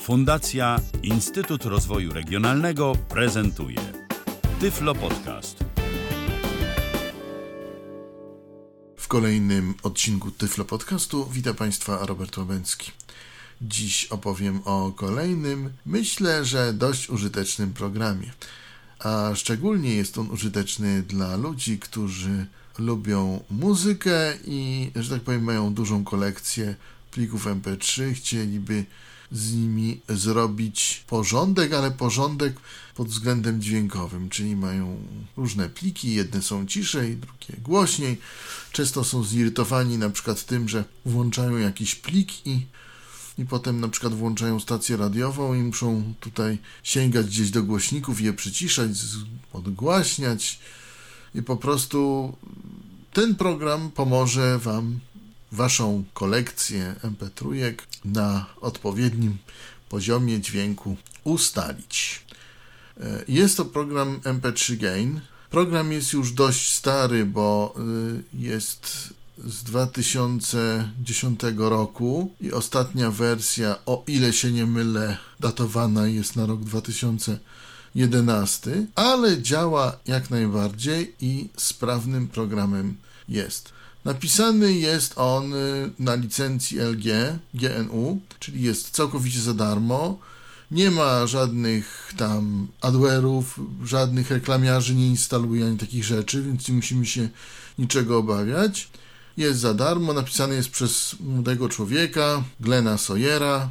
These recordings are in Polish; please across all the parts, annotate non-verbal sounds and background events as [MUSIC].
Fundacja Instytut Rozwoju Regionalnego prezentuje Tyflo Podcast. W kolejnym odcinku Tyflo Podcastu witam Państwa Robert Łabęcki. Dziś opowiem o kolejnym, myślę, że dość użytecznym programie. A szczególnie jest on użyteczny dla ludzi, którzy lubią muzykę i, że tak powiem, mają dużą kolekcję plików MP3, chcieliby z nimi zrobić porządek, ale porządek pod względem dźwiękowym, czyli mają różne pliki, jedne są ciszej, drugie głośniej. Często są zirytowani na przykład tym, że włączają jakiś plik i, i potem na przykład włączają stację radiową i muszą tutaj sięgać gdzieś do głośników je przyciszać, odgłaśniać i po prostu ten program pomoże Wam Waszą kolekcję MP3 na odpowiednim poziomie dźwięku ustalić. E, jest to program MP3 Gain. Program jest już dość stary, bo y, jest z 2010 roku i ostatnia wersja, o ile się nie mylę, datowana jest na rok 2011, ale działa jak najbardziej i sprawnym programem jest. Napisany jest on y, na licencji LG, GNU, czyli jest całkowicie za darmo. Nie ma żadnych tam adware'ów, żadnych reklamiarzy nie instaluje ani takich rzeczy, więc nie musimy się niczego obawiać. Jest za darmo, napisany jest przez młodego człowieka, Glena Sawyera.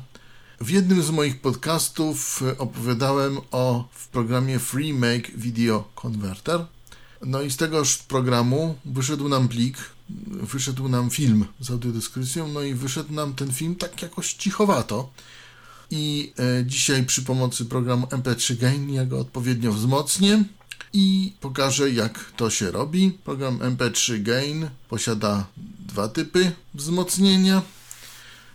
W jednym z moich podcastów y, opowiadałem o w programie Free Make Video Converter. No i z tegoż programu wyszedł nam plik, wyszedł nam film z audiodeskrypcją, no i wyszedł nam ten film tak jakoś cichowato. I e, dzisiaj przy pomocy programu MP3 Gain ja go odpowiednio wzmocnię i pokażę jak to się robi. Program MP3 Gain posiada dwa typy wzmocnienia.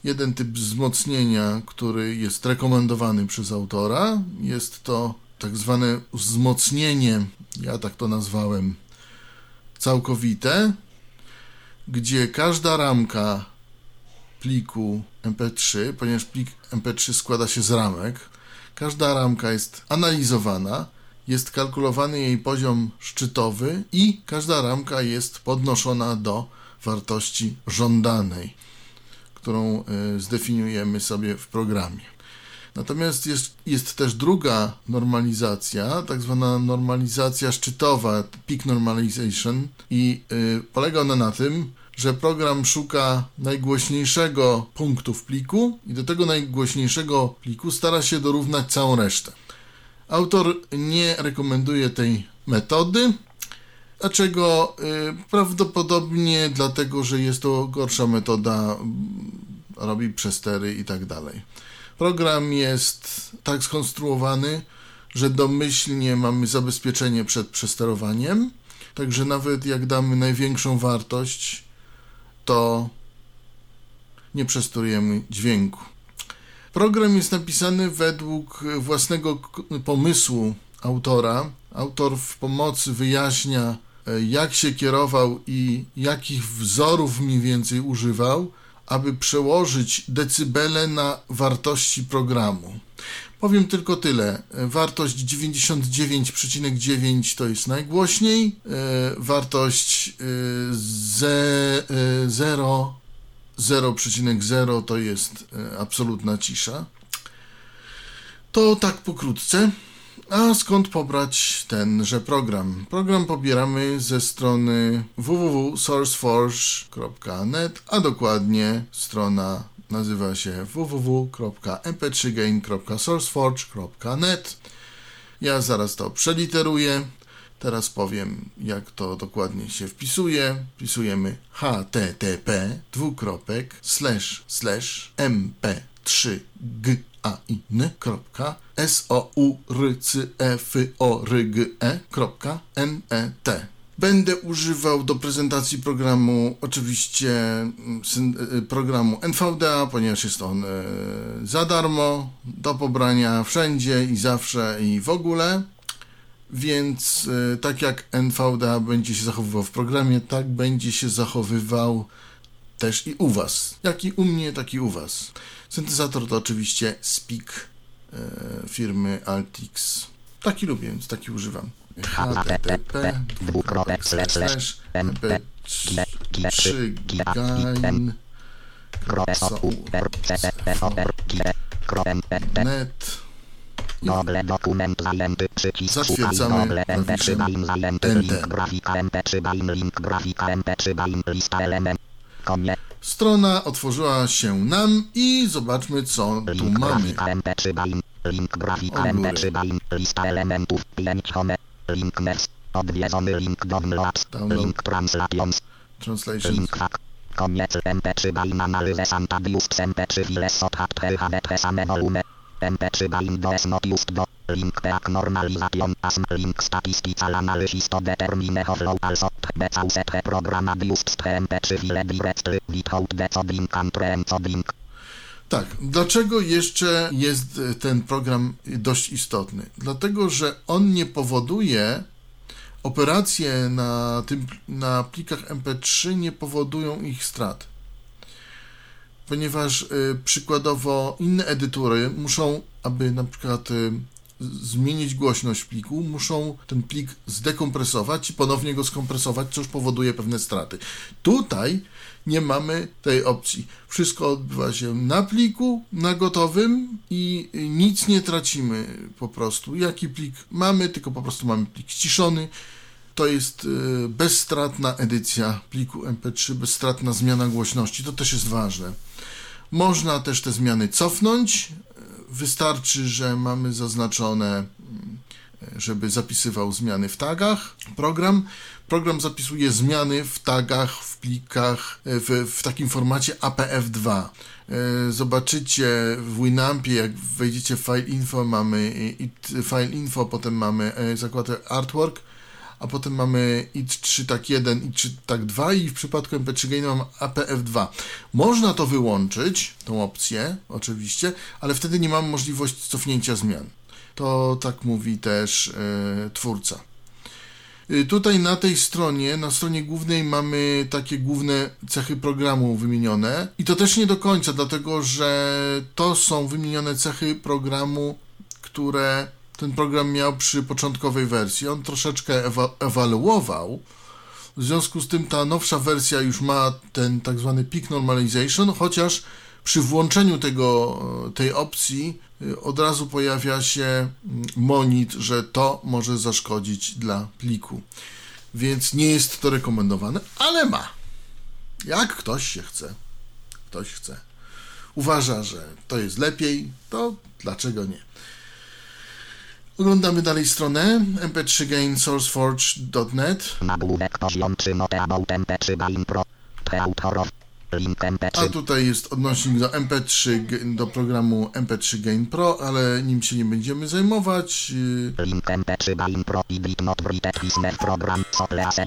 Jeden typ wzmocnienia, który jest rekomendowany przez autora, jest to tak zwane wzmocnienie, ja tak to nazwałem, całkowite, gdzie każda ramka pliku MP3, ponieważ plik MP3 składa się z ramek, każda ramka jest analizowana, jest kalkulowany jej poziom szczytowy i każda ramka jest podnoszona do wartości żądanej, którą e, zdefiniujemy sobie w programie. Natomiast jest, jest też druga normalizacja, tak zwana normalizacja szczytowa, peak normalization, i y, polega ona na tym, że program szuka najgłośniejszego punktu w pliku i do tego najgłośniejszego pliku stara się dorównać całą resztę. Autor nie rekomenduje tej metody. Dlaczego? Y, prawdopodobnie dlatego, że jest to gorsza metoda, robi przestery i tak dalej. Program jest tak skonstruowany, że domyślnie mamy zabezpieczenie przed przesterowaniem, także nawet jak damy największą wartość, to nie przesterujemy dźwięku. Program jest napisany według własnego pomysłu autora. Autor w pomocy wyjaśnia, e, jak się kierował i jakich wzorów mniej więcej używał aby przełożyć decybele na wartości programu. Powiem tylko tyle. Wartość 99,9 to jest najgłośniej, e, wartość 0, e, 0,0 to jest e, absolutna cisza. To tak pokrótce. A skąd pobrać tenże program? Program pobieramy ze strony www.sourceforge.net, a dokładnie strona nazywa się www.mp3gain.sourceforge.net. Ja zaraz to przeliteruję. Teraz powiem, jak to dokładnie się wpisuje. Wpisujemy http dwukropek slash slash mp3g a i n kropka s o u r c e f o r g e kropka n e t Będę używał do prezentacji programu oczywiście mm, y, programu NVDA, ponieważ jest on e, za darmo, do pobrania wszędzie i zawsze i w ogóle. Więc e, tak jak NVDA będzie się zachowywał w programie, tak będzie się zachowywał też i u Was. Jak i u mnie, tak i u Was. Syntezator to oczywiście Speak e, firmy Altix. Taki lubię, więc taki używam. http dwukropek slash slash mp3 gain net Google dokument zajęty przycisk Zatwierdzamy Google klawiszem MP3 zajęty Enter. grafika MP3 link grafika MP3 lista element Strona otworzyła się nam i zobaczmy co tu link mamy. grafika MP3 link grafika O góry. MP3 lista elementów pięć home. Link next. Odwiedzony link downloads Download. link translations. Translation. link hack. Koniec MP3 bain analyze Santa Biust MP3 files sothat HDT same volume MP3 bain does not used do link peak normalization asm link statistical analysis to determine how low also becauset program abused MP3 file directly without decoding and encoding Tak, dlaczego jeszcze jest e, ten program dość istotny? Dlatego, że on nie powoduje, operacje na, tym, na plikach MP3 nie powodują ich strat. Ponieważ y, przykładowo inne edytory muszą, aby na przykład y, zmienić głośność pliku, muszą ten plik zdekompresować i ponownie go skompresować, co już powoduje pewne straty. Tutaj nie mamy tej opcji. Wszystko odbywa się na pliku, na gotowym i nic nie tracimy po prostu. Jaki plik mamy, tylko po prostu mamy plik ściszony. To jest y, bezstratna edycja pliku MP3, bezstratna zmiana głośności. To też jest ważne. Można też te zmiany cofnąć. Wystarczy, że mamy zaznaczone, mm, żeby zapisywał zmiany w tagach. Program. Program zapisuje zmiany w tagach, w plikach, e, w, w takim formacie APF2. E, Zobaczycie w Winampie, jak wejdziecie w file info, mamy it file info, potem mamy zakładkę artwork, a potem mamy IT3 tak 1, IT3 tak 2 i w przypadku MP3 Gain mam APF2. Można to wyłączyć, tą opcję oczywiście, ale wtedy nie mamy możliwości cofnięcia zmian. To tak mówi też e, twórca. Y, Tutaj na tej stronie, na stronie głównej mamy takie główne cechy programu wymienione i to też nie do końca, dlatego że to są wymienione cechy programu, które ten program miał przy początkowej wersji. On troszeczkę ewa- ewaluował, w związku z tym ta nowsza wersja już ma ten tak zwany peak normalization, chociaż przy włączeniu tego, tej opcji y, od razu pojawia się mm, monit, że to może zaszkodzić dla pliku. Więc nie jest to rekomendowane, ale ma. Jak ktoś się chce, ktoś chce, uważa, że to jest lepiej, to dlaczego nie? Oglądamy dalej stronę mp3gainsourceforge.net nagłówek poziom 3 note about MP3 bain pro Te autorow link A MP3 tutaj jest odnośnik do MP3, g- do programu MP3 Gain Pro, ale nim się nie będziemy zajmować. Yy, Link MP3 Bain Pro i Bit Not Written Program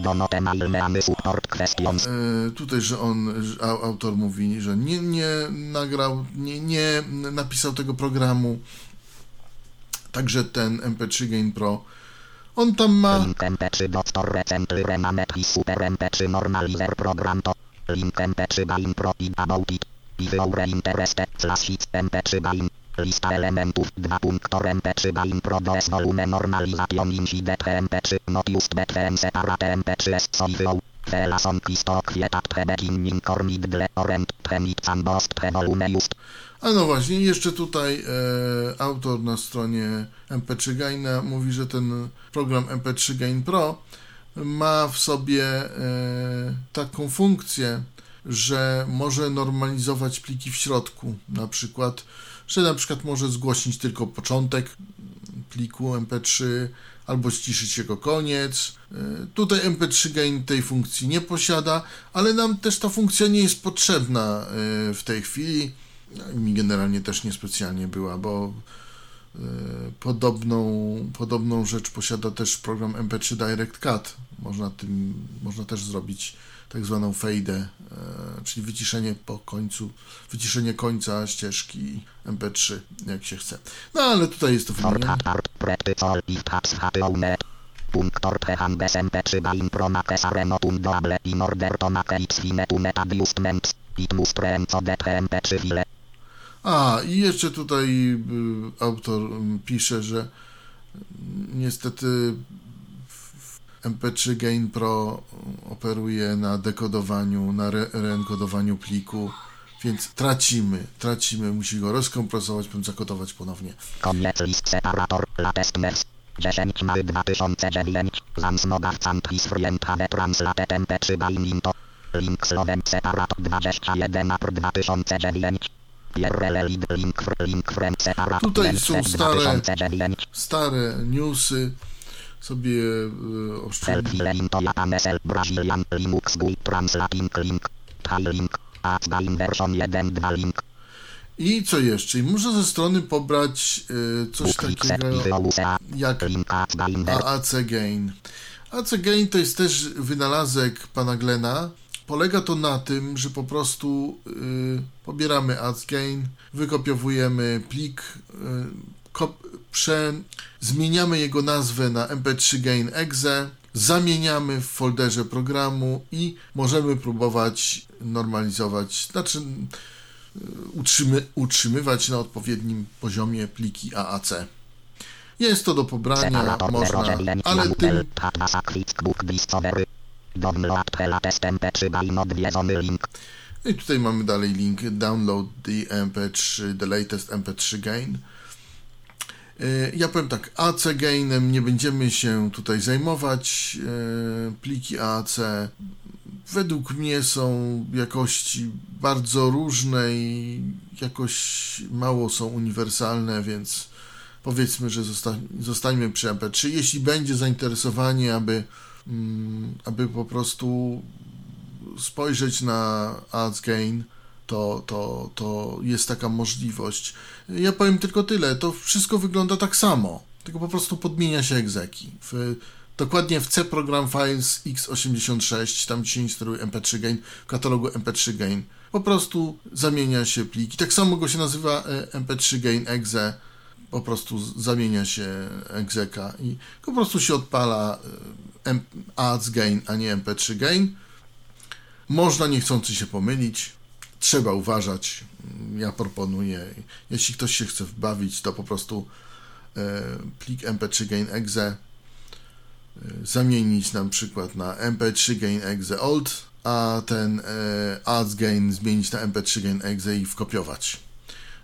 do Note Mail Meamy Support Questions yy, tutaj, że on, że autor mówi, że nie, nie nagrał, nie, nie napisał tego programu. Także ten MP3 Gain Pro, on tam ma Link MP3 do Store Recently Remanet i Super MP3 Normalizer Program to Link MP3 Bain Pro i About It. If you're interested slash hits MP3 Bain Lista elementów 2 punktor MP3 Bain Pro dos volume normalization incident MP3 not used between separate MP3 s so if A no właśnie, jeszcze tutaj e, autor na stronie MP3 Gaina mówi, że ten program MP3 Gain Pro ma w sobie e, taką funkcję, że może normalizować pliki w środku. Na przykład, że na przykład może zgłosić tylko początek pliku MP3 albo ściszyć jego koniec. E, Tutaj MP3 Gain tej funkcji nie posiada, ale nam też ta funkcja nie jest potrzebna e, w tej chwili. No, mi generalnie też niespecjalnie była, bo e, podobną, podobną rzecz posiada też program MP3 Direct Cut. Można tym, można też zrobić tak zwaną fade, e, czyli wyciszenie po końcu, wyciszenie końca ścieżki MP3, jak się chce. No ale tutaj jest to wymienione. Fortat art practical if taps hatonet. Punktor preham bez MP3 bain pro make sarenotun doable in order to make its net adjustments. It must preemco det MP3 file. A, i jeszcze tutaj y, autor pisze, że mm, niestety MP3 Gain Pro operuje na dekodowaniu, na re- reenkodowaniu pliku, więc tracimy, tracimy, musi go rozkompresować, bądź zakodować ponownie. Koniec list separator. Latest 10 mały 2009. Zansmogar Cantris Frient HD Translate MP3 Baininto. Link separator 21 April 2009. Pierre lead link fr link friend separator. Tutaj są stare- 2009. Stare newsy sobie oszczędzi. Selfie into Japanesel Brazilian Linux GUI Translating link. Thai link. Atsgain version 1.2 link. I co jeszcze? I można ze strony pobrać y, coś takiego jak. AAC Gain. AC Gain to jest też wynalazek pana Glena. Polega to na tym, że po prostu y, pobieramy AC Gain, wykopiowujemy plik, y, kop, prze, zmieniamy jego nazwę na mp3 Gain Exe, zamieniamy w folderze programu i możemy próbować normalizować, znaczy y, utrzymy, utrzymywać na odpowiednim poziomie pliki AAC. Jest to do pobrania, można, 09 ale tym Manuel Tatbasa Quick Book Discovery. Download Latest MP3 by odwiedzony link. I tutaj mamy dalej link download the mp3, the latest mp3 gain. Y, Ja powiem tak, AC gainem nie będziemy się tutaj zajmować. Y, Pliki AC według mnie są jakości bardzo różne i jakoś mało są uniwersalne, więc powiedzmy, że zosta- zostańmy przy MP3. Jeśli będzie zainteresowanie, aby, mm, aby po prostu spojrzeć na ads gain, to, to, to jest taka możliwość. Ja powiem tylko tyle, to wszystko wygląda tak samo, tylko po prostu podmienia się egzeki. W, dokładnie w C Program Files x86, tam się instaluje mp3 gain, w katalogu mp3 gain, po prostu zamienia się pliki. Tak samo go się nazywa e, mp3 gain exe, po prostu zamienia się egzeka i po prostu się odpala e, ads gain, a nie mp3 gain. Można niechcący się pomylić, trzeba uważać. Ja proponuję, jeśli ktoś się chce wbawić, to po prostu e, plik mp3 gain exe e, zamienić na przykład na mp3 gain exe old, a ten e, ads gain zmienić na mp3 gain exe i wkopiować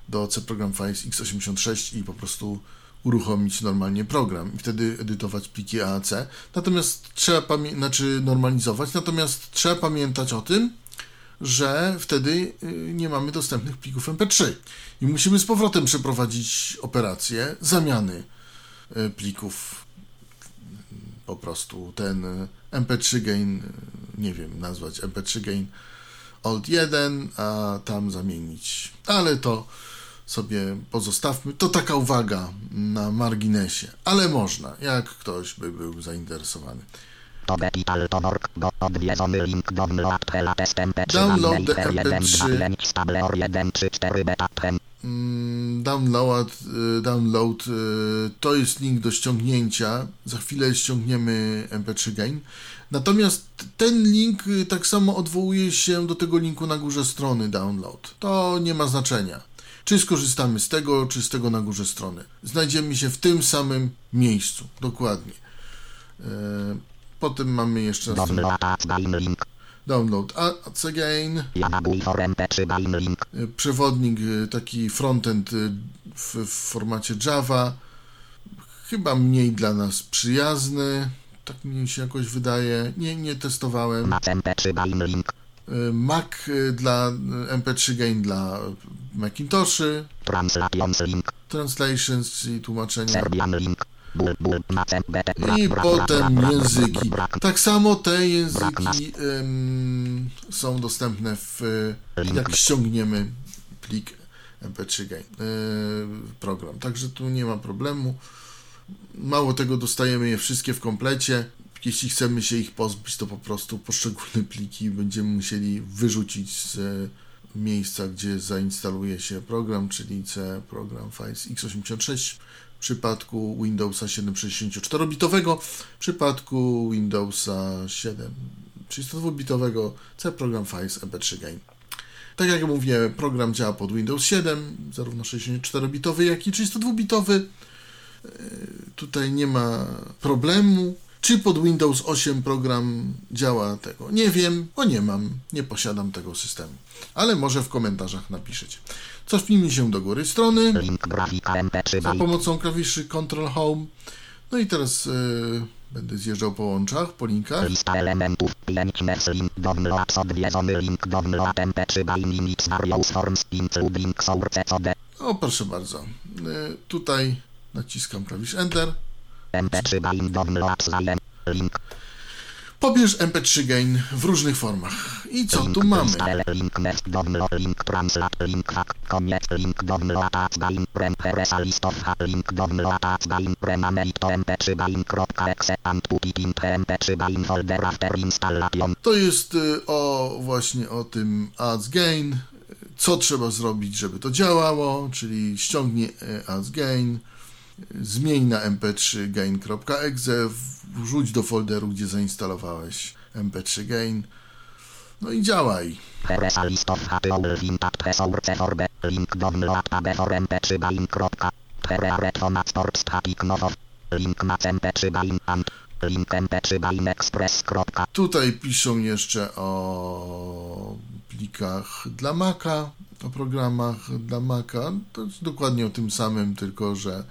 do C Program Files x86 i po prostu uruchomić normalnie program i wtedy edytować pliki AAC. Natomiast trzeba pamię- znaczy normalizować, natomiast trzeba pamiętać o tym, że wtedy y, nie mamy dostępnych plików MP3 i musimy z powrotem przeprowadzić operację zamiany y, plików. Po prostu ten y, MP3 gain, y, nie wiem, nazwać MP3 gain Alt 1, a tam zamienić. Ale to sobie pozostawmy. To taka uwaga na marginesie, ale można, jak ktoś by był zainteresowany. To Bepital to org, go odwiedzony link download Latest MP3 Download the Maker 1 MP3. 2 5 Stableor 1 3 4 beta. Mm, Download, y, download y, to jest link do ściągnięcia. Za chwilę ściągniemy MP3 Gain. Natomiast ten link y, tak samo odwołuje się do tego linku na górze strony download. To nie ma znaczenia. Czy skorzystamy z tego, czy z tego na górze strony. Znajdziemy się w tym samym miejscu. Dokładnie. Potem mamy jeszcze Download Atsgain link. download AC Gain. Yamabuy for MP3 Bain link. Y, przewodnik, y, taki frontend y, w, w formacie Java, chyba mniej dla nas przyjazny, tak mi się jakoś wydaje, nie, nie testowałem. Mac MP3 Bain link. Mac dla y, MP3 Gain dla Macintoshy, Translations czyli tłumaczenia. Serbian link. I potem języki. Tak samo te języki ym, są dostępne w, jak ściągniemy plik mp3 gain, yy, program. Także tu nie ma problemu. Mało tego, dostajemy je wszystkie w komplecie. Jeśli chcemy się ich pozbyć, to po prostu poszczególne pliki będziemy musieli wyrzucić z e, miejsca, gdzie zainstaluje się program, czyli C Program Files x86 w przypadku Windowsa 764-bitowego, w przypadku Windowsa 7 32-bitowego C Program Files MP3 Gain. Tak jak mówiłem, program działa pod Windows 7, zarówno 64-bitowy, jak i 32-bitowy. E, Tutaj nie ma problemu. Czy pod Windows 8 program działa tego? Nie wiem, bo nie mam, nie posiadam tego systemu. Ale może w komentarzach napiszecie. Cofnijmy się do góry strony Link grafika MP3 za pomocą klawiszy Ctrl Home. No i teraz e, będę zjeżdżał po łączach, po linkach. Lista elementów 5 Next link download odwiedzony link download MP3 Bajn limits various forms including source CD O, proszę bardzo. E, tutaj naciskam klawisz Enter. MP3 Bajn download zajem link Pobierz MP3 Gain w różnych formach. I co tu mamy? to mp3 Bajn.exe and put it into mp3 Bajn folder after installation To jest y, o właśnie o tym Ads Gain. Co trzeba zrobić, żeby to działało, czyli ściągnij y, Ads Gain, y, zmień na mp3 gain.exe, wrzuć do folderu, gdzie zainstalowałeś mp3 gain. No i działaj. Heresa list of HTML intact resource forbe link download tab for mp3 Bajn. Herearet format sport static nowo link mac mp3 Bajn and link mp3 Bajn express. Tutaj piszą jeszcze o plikach dla Maca, o programach dla Maca. To jest dokładnie o tym samym, tylko że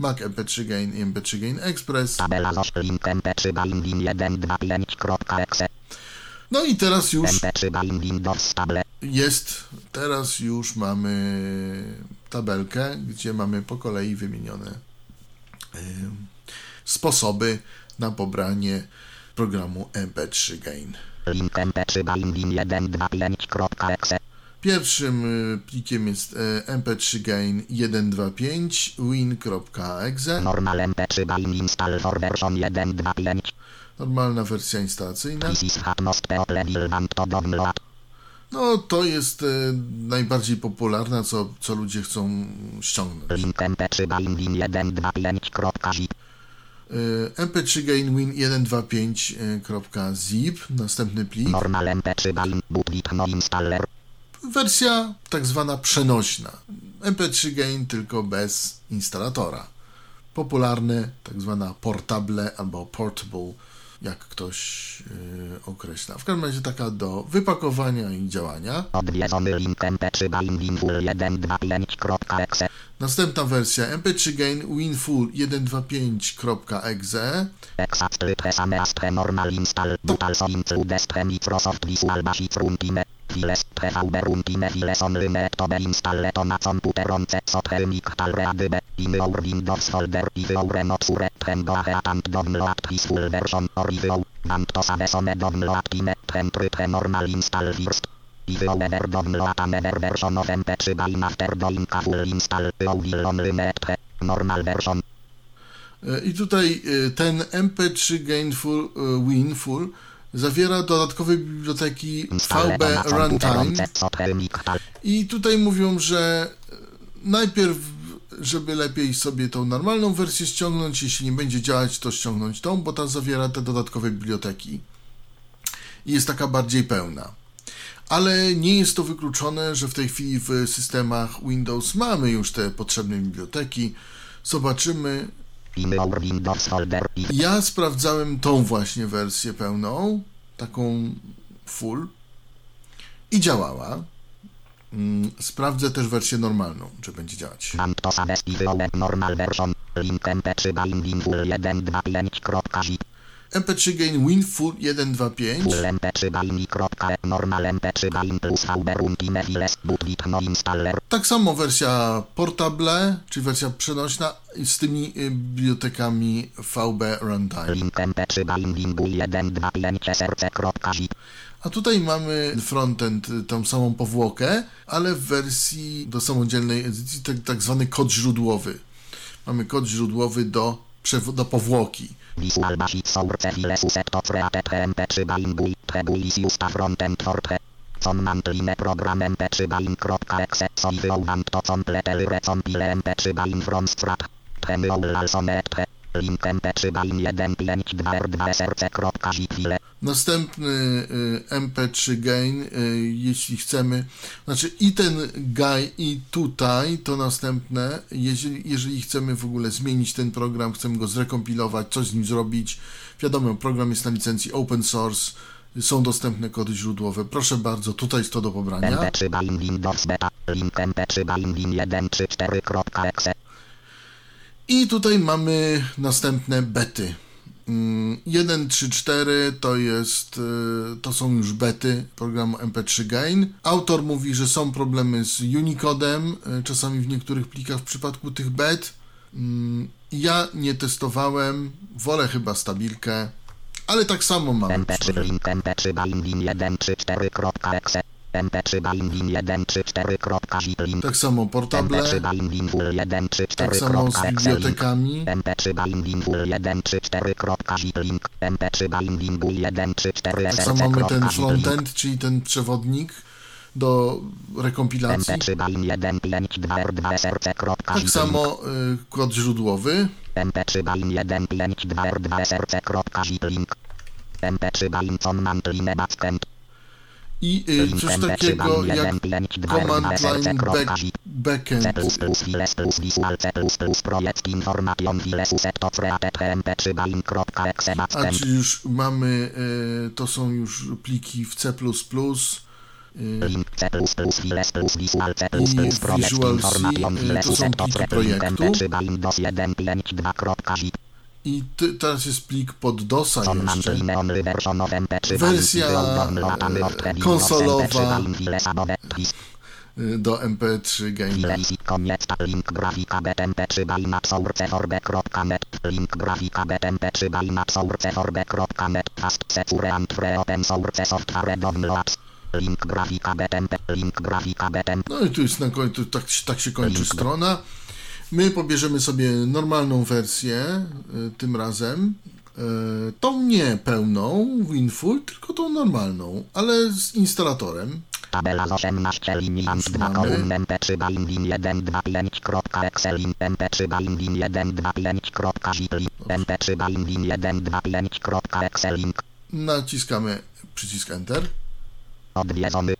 Mac MP3 Gain i MP3 Gain Express. Tabela ZOS link mp3 Bajn win 125.exe No i teraz już mp3 Bajn Windows table jest, teraz już mamy tabelkę, gdzie mamy po kolei wymienione y, sposoby na pobranie programu MP3 Gain. link mp3 Bajn win 125.exe Pierwszym y, plikiem jest e, mp3 gain 125 win.exe, normal mp3 Bajn install for version 1.25 normalna wersja instalacyjna. No to jest e, najbardziej popularna, co, co ludzie chcą ściągnąć. link mp3 Bajn win 1.25.zip E, mp3 gain win 125.zip, następny plik. normal mp3 Bajn bootlit no installer Wersja tak zwana przenośna. mp3 gain tylko bez instalatora. Popularne, tak zwana portable albo portable, jak ktoś yy, określa. W każdym razie taka do wypakowania i działania. Odwiedzony link mp3 Bajn Winful 125.exe Następna wersja mp3 gain winfull 125.exe. Exactly same astre normal install but also includes Microsoft Visual Basic Runtime Files PVB Runtime Files online to be installe to na komputeronce software miktal readybe in your Windows folder if your not sure then go ahead and download this full version or if you want to save some download try the normal install first. If you ever download another version of MP3 Bajn after doing a full install only need the normal version. E, I tutaj e, ten mp3 gainful e, winfull zawiera dodatkowe biblioteki VB Runtime. I tutaj mówią, że e, najpierw, żeby lepiej sobie tą normalną wersję ściągnąć, jeśli nie będzie działać, to ściągnąć tą, bo ta zawiera te dodatkowe biblioteki. I jest taka bardziej pełna. Ale nie jest to wykluczone, że w tej chwili w systemach Windows mamy już te potrzebne biblioteki. Zobaczymy. Ja sprawdzałem tą właśnie wersję pełną, taką full i działała. Mm, Sprawdzę też wersję normalną, czy będzie działać. want to want normal version link mp3 Bajn Winful 125.zip MP3 Gain WinFull 125. full mp3 Bajn normal mp3 Bajn plus VB Runtime Files bootlit no installer Tak samo wersja portable, czyli wersja przenośna z tymi y, bibliotekami VB Runtime. link mp3 Bajn Winful 125src.zip A tutaj mamy frontend, y, tą samą powłokę, ale w wersji do samodzielnej edycji tak, tak zwany kod źródłowy. Mamy kod źródłowy do, do powłoki. Visual Basic Source Files Uset to Created mp3 Bajn Bui Trebulis Justa Frontend Forte Com mantline program mp3 Bajn.exe So if you want to completely recompile mp3 Bajn from scratch Then you will also need the Link mp3 bain 152r2src.zip file. Następny y, MP3 gain, y, jeśli chcemy, znaczy i ten guy i tutaj to następne, jeżeli, jeżeli chcemy w ogóle zmienić ten program, chcemy go zrekompilować, coś z nim zrobić, wiadomo, program jest na licencji open source, są dostępne kody źródłowe. Proszę bardzo, tutaj jest to do pobrania. mp3 bain Windows beta. Link mp3 bain win 134.exe. I tutaj mamy następne bety. Mm, 1, 3, 4 to jest, y, to są już bety programu MP3 Gain. Autor mówi, że są problemy z Unicodem, y, czasami w niektórych plikach w przypadku tych bet. Mm, Ja nie testowałem, wolę chyba stabilkę, ale tak samo mam. mp3 link mp3 bain win 134.exe. mp3 bain win 134.zip link. Tak samo portable, mp3 bain win full 134.exe tak samo z bibliotekami. mp3 bain win full 134.zip link. mp3 bain win bull 134 Tak samo mamy ten frontend, czyli ten przewodnik do rekompilacji. mp3 bain 152r2 src.zip Tak samo y, kod źródłowy. mp3 bain 152r2 src.zip link. mp3 bain line backend. I y, coś takiego jak command line back, backend. files plus visual C++ projekt information files uset created mp3 bain.exe A czy już mamy, y, to są już pliki w C++, y, Link C++ files visual C++ projekt information files to są pliki projektu. Mp3 bain dos 152.zip. i ty, teraz jest plik pod DOSa jeszcze. line only version of mp3 Wersja, e, konsolowa. Y, do MP3 Gaina. Files i koniec ta link grafika btmp3 baina sourceforbe.net link grafika btmp3 baina sourceforbe.net fast secure and free open source software downloads link grafika btmp link grafika btmp No i tu jest na końcu, tak, tak się kończy strona. My pobierzemy sobie normalną wersję y, tym razem. Y, tą nie pełną, WinFull, tylko tą normalną, ale z instalatorem. Tabela z 18 linii ant 2 Mamy. kolumn mp3 bain win 125.exe link mp3 bain win 125.zip link mp3 bain win 125.exe link Naciskamy przycisk Enter. Odwiedzony.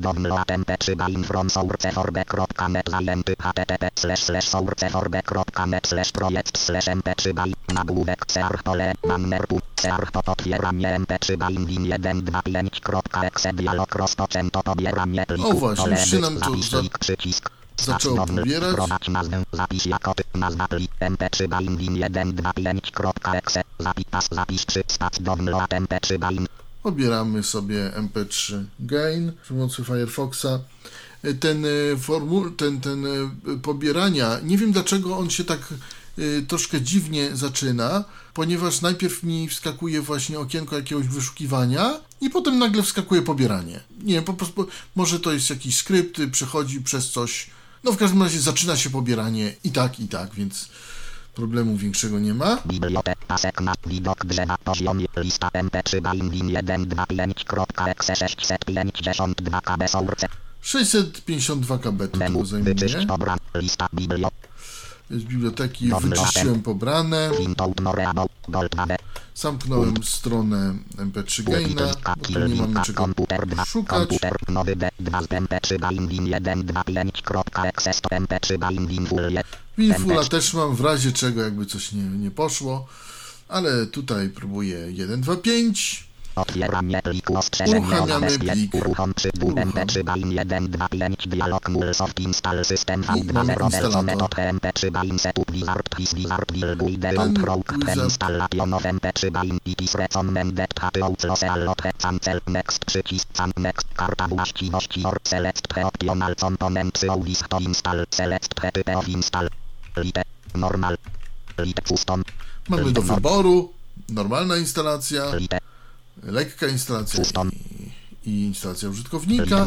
Download mp3 bain from sourceforbe.net zajęty http slash slash sourceforbe.net slash projekt slash mp3 bain nagłówek cearch pole banner pu cearch po otwieranie mp3 bain win 125.exe dialog rozpoczęto pobieranie pliku O właśnie, już się nam to zapisz za- link przycisk zaczęło pobierać. Wprowadź nazwę, zapisz jako typ nazwa plik mp3 bain win 125.exe zapisz zapisz przy start download mp3 bain Pobieramy sobie MP3 Gain przy pomocy Firefoxa. Ten y, formuł, ten, ten y, pobierania, nie wiem dlaczego on się tak y, troszkę dziwnie zaczyna, ponieważ najpierw mi wskakuje właśnie okienko jakiegoś wyszukiwania i potem nagle wskakuje pobieranie. Nie wiem, po prostu, może to jest jakiś skrypt, przechodzi przez coś. No w każdym razie zaczyna się pobieranie i tak, i tak, więc problemu większego nie ma. Biblioteka sekna, widok drzewa, poziom, lista mp3 bain win 125.exe 652 kb source, 652 KB to zajmuje. lista biblio, Z biblioteki wyczyściłem pobrane. Zamknąłem stronę MP3 Gaina, bo tu nie mamy czego komputer 2, szukać. komputer nowy D2 z mp3 bain win 125.exe 100 mp3 bain win full je- Winfula też mam w razie czego, jakby coś nie, nie poszło. Ale tutaj próbuję 1, 2, 5. Otwieranie pliku ostrzeżenie o Uruchamiamy zabezpie- plik. Uruchom przy Uruchom. mp3 bain 125 dialog Mulsoft install system I mamy V2 instalator. metod mp3 bain setup wizard his wizard will guide control installation of mp3 bain it is recommended that you close allot cancel next przycisk can next karta właściwości or select the optional components of this to install select the type of install lite normal lite custom Mamy do wyboru normalna instalacja, lite lekka instalacja i, i instalacja użytkownika.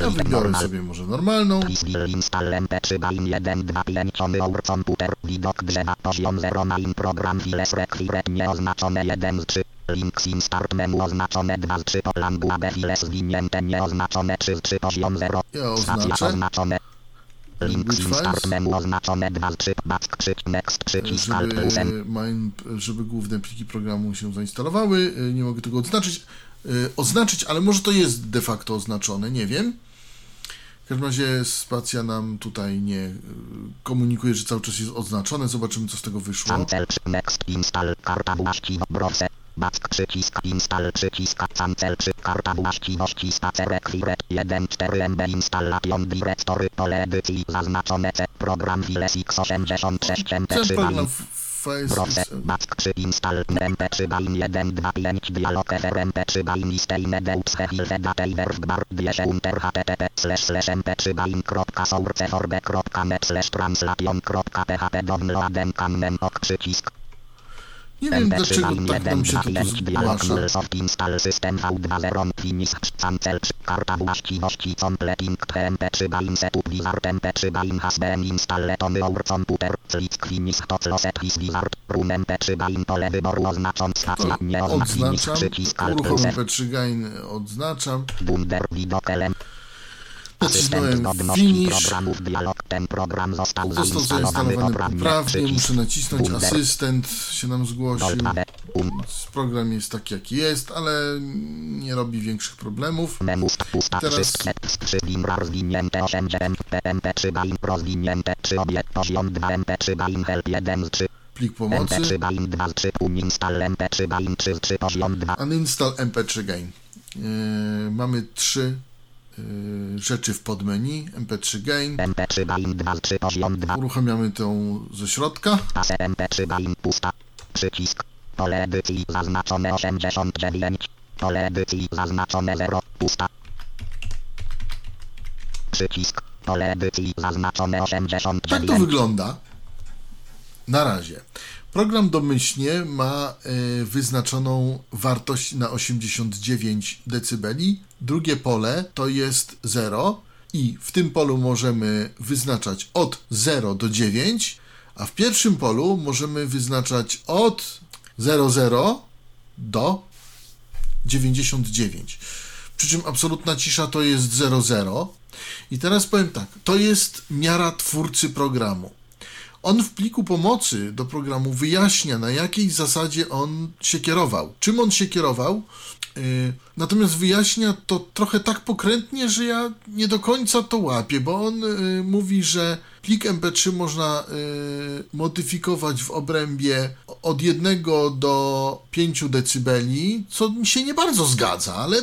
Ja wybiorę sobie może normalną. Install mp3 bain 1 2 5 our computer widok drzewa poziom 0 main program files required nieoznaczone 1 z 3 links in start menu oznaczone 2 z 3 to language files zwinięte nieoznaczone 3 z 3 poziom 0 Ja oznaczone Link start menu oznaczone 2 3 back krzyk next przycisk alt plus N. żeby, main, żeby główne pliki programu się zainstalowały. Y, Nie mogę tego odznaczyć, y, oznaczyć, ale może to jest de facto oznaczone, nie wiem. W każdym razie spacja nam tutaj nie y, komunikuje, że cały czas jest oznaczone. Zobaczymy, co z tego wyszło. Cancel next install karta właściwo browse. Back przycisk install przycisk cancel przy karta właściwości spacer requiret 1 4 MB installation directory pole edycji zaznaczone C program files x86 MP Ten 3 program bain Face browse jest, back przy install MP 3 bain 1 2 5 dialog FRMP 3 bain istejne deux hefilfe datej werfbar bierze unter http slash slash mp 3 bain kropka source forbe kropka net slash translation kropka php downloaden kannen ok przycisk nie wiem dlaczego MP3 bain tak 1 nam się 2 to tu 5 dialog zgłasza. Microsoft install system v2.0 finish cancel przy- karta właściwości completing mp3 bain setup wizard mp3 bain has been installed on your computer click finish to closet his wizard run mp3 bain pole wyboru oznaczam stacja To nie oznacz finish odznaczam, uruchomię F P3 Gain, odznaczam. Godności Finish. programów dialog ten program został zainstalowany poprawnie muszę nacisnąć asystent, się nam zgłosił. Dolpade um Program jest taki jaki jest, ale nie robi większych problemów. Teraz- wszystkie stream rozwinięte 8 MP MP3 bain rozwinięte 3 obiekt poziom 2 MP3 bain help 1 z 3 Plik pomocy. MP3 bain 2 z 3 uninstall MP3 bain 3 z 3 poziom 2 Uninstall MP3 Gain. Yy, mamy trzy rzeczy w podmenu. MP3 Gain. MP3 bain 2 z 3 poziom 2 Uruchamiamy tą ze środka. Pase MP3 bain pusta przycisk pole edycji zaznaczone 89 pole edycji zaznaczone 0 pusta przycisk pole edycji zaznaczone Tak to 89 wygląda. Na razie. Program domyślnie ma y, wyznaczoną wartość na 89 dB. Drugie pole to jest 0 i w tym polu możemy wyznaczać od 0 do 9, a w pierwszym polu możemy wyznaczać od 00 do 99. Przy czym absolutna cisza to jest 00. I teraz powiem tak, to jest miara twórcy programu. On w pliku pomocy do programu wyjaśnia, na jakiej zasadzie on się kierował. Czym on się kierował? Yy, natomiast wyjaśnia to trochę tak pokrętnie, że ja nie do końca to łapię, bo on yy, mówi, że plik MP3 można yy, modyfikować w obrębie od 1 do 5 dB, co mi się nie bardzo zgadza, ale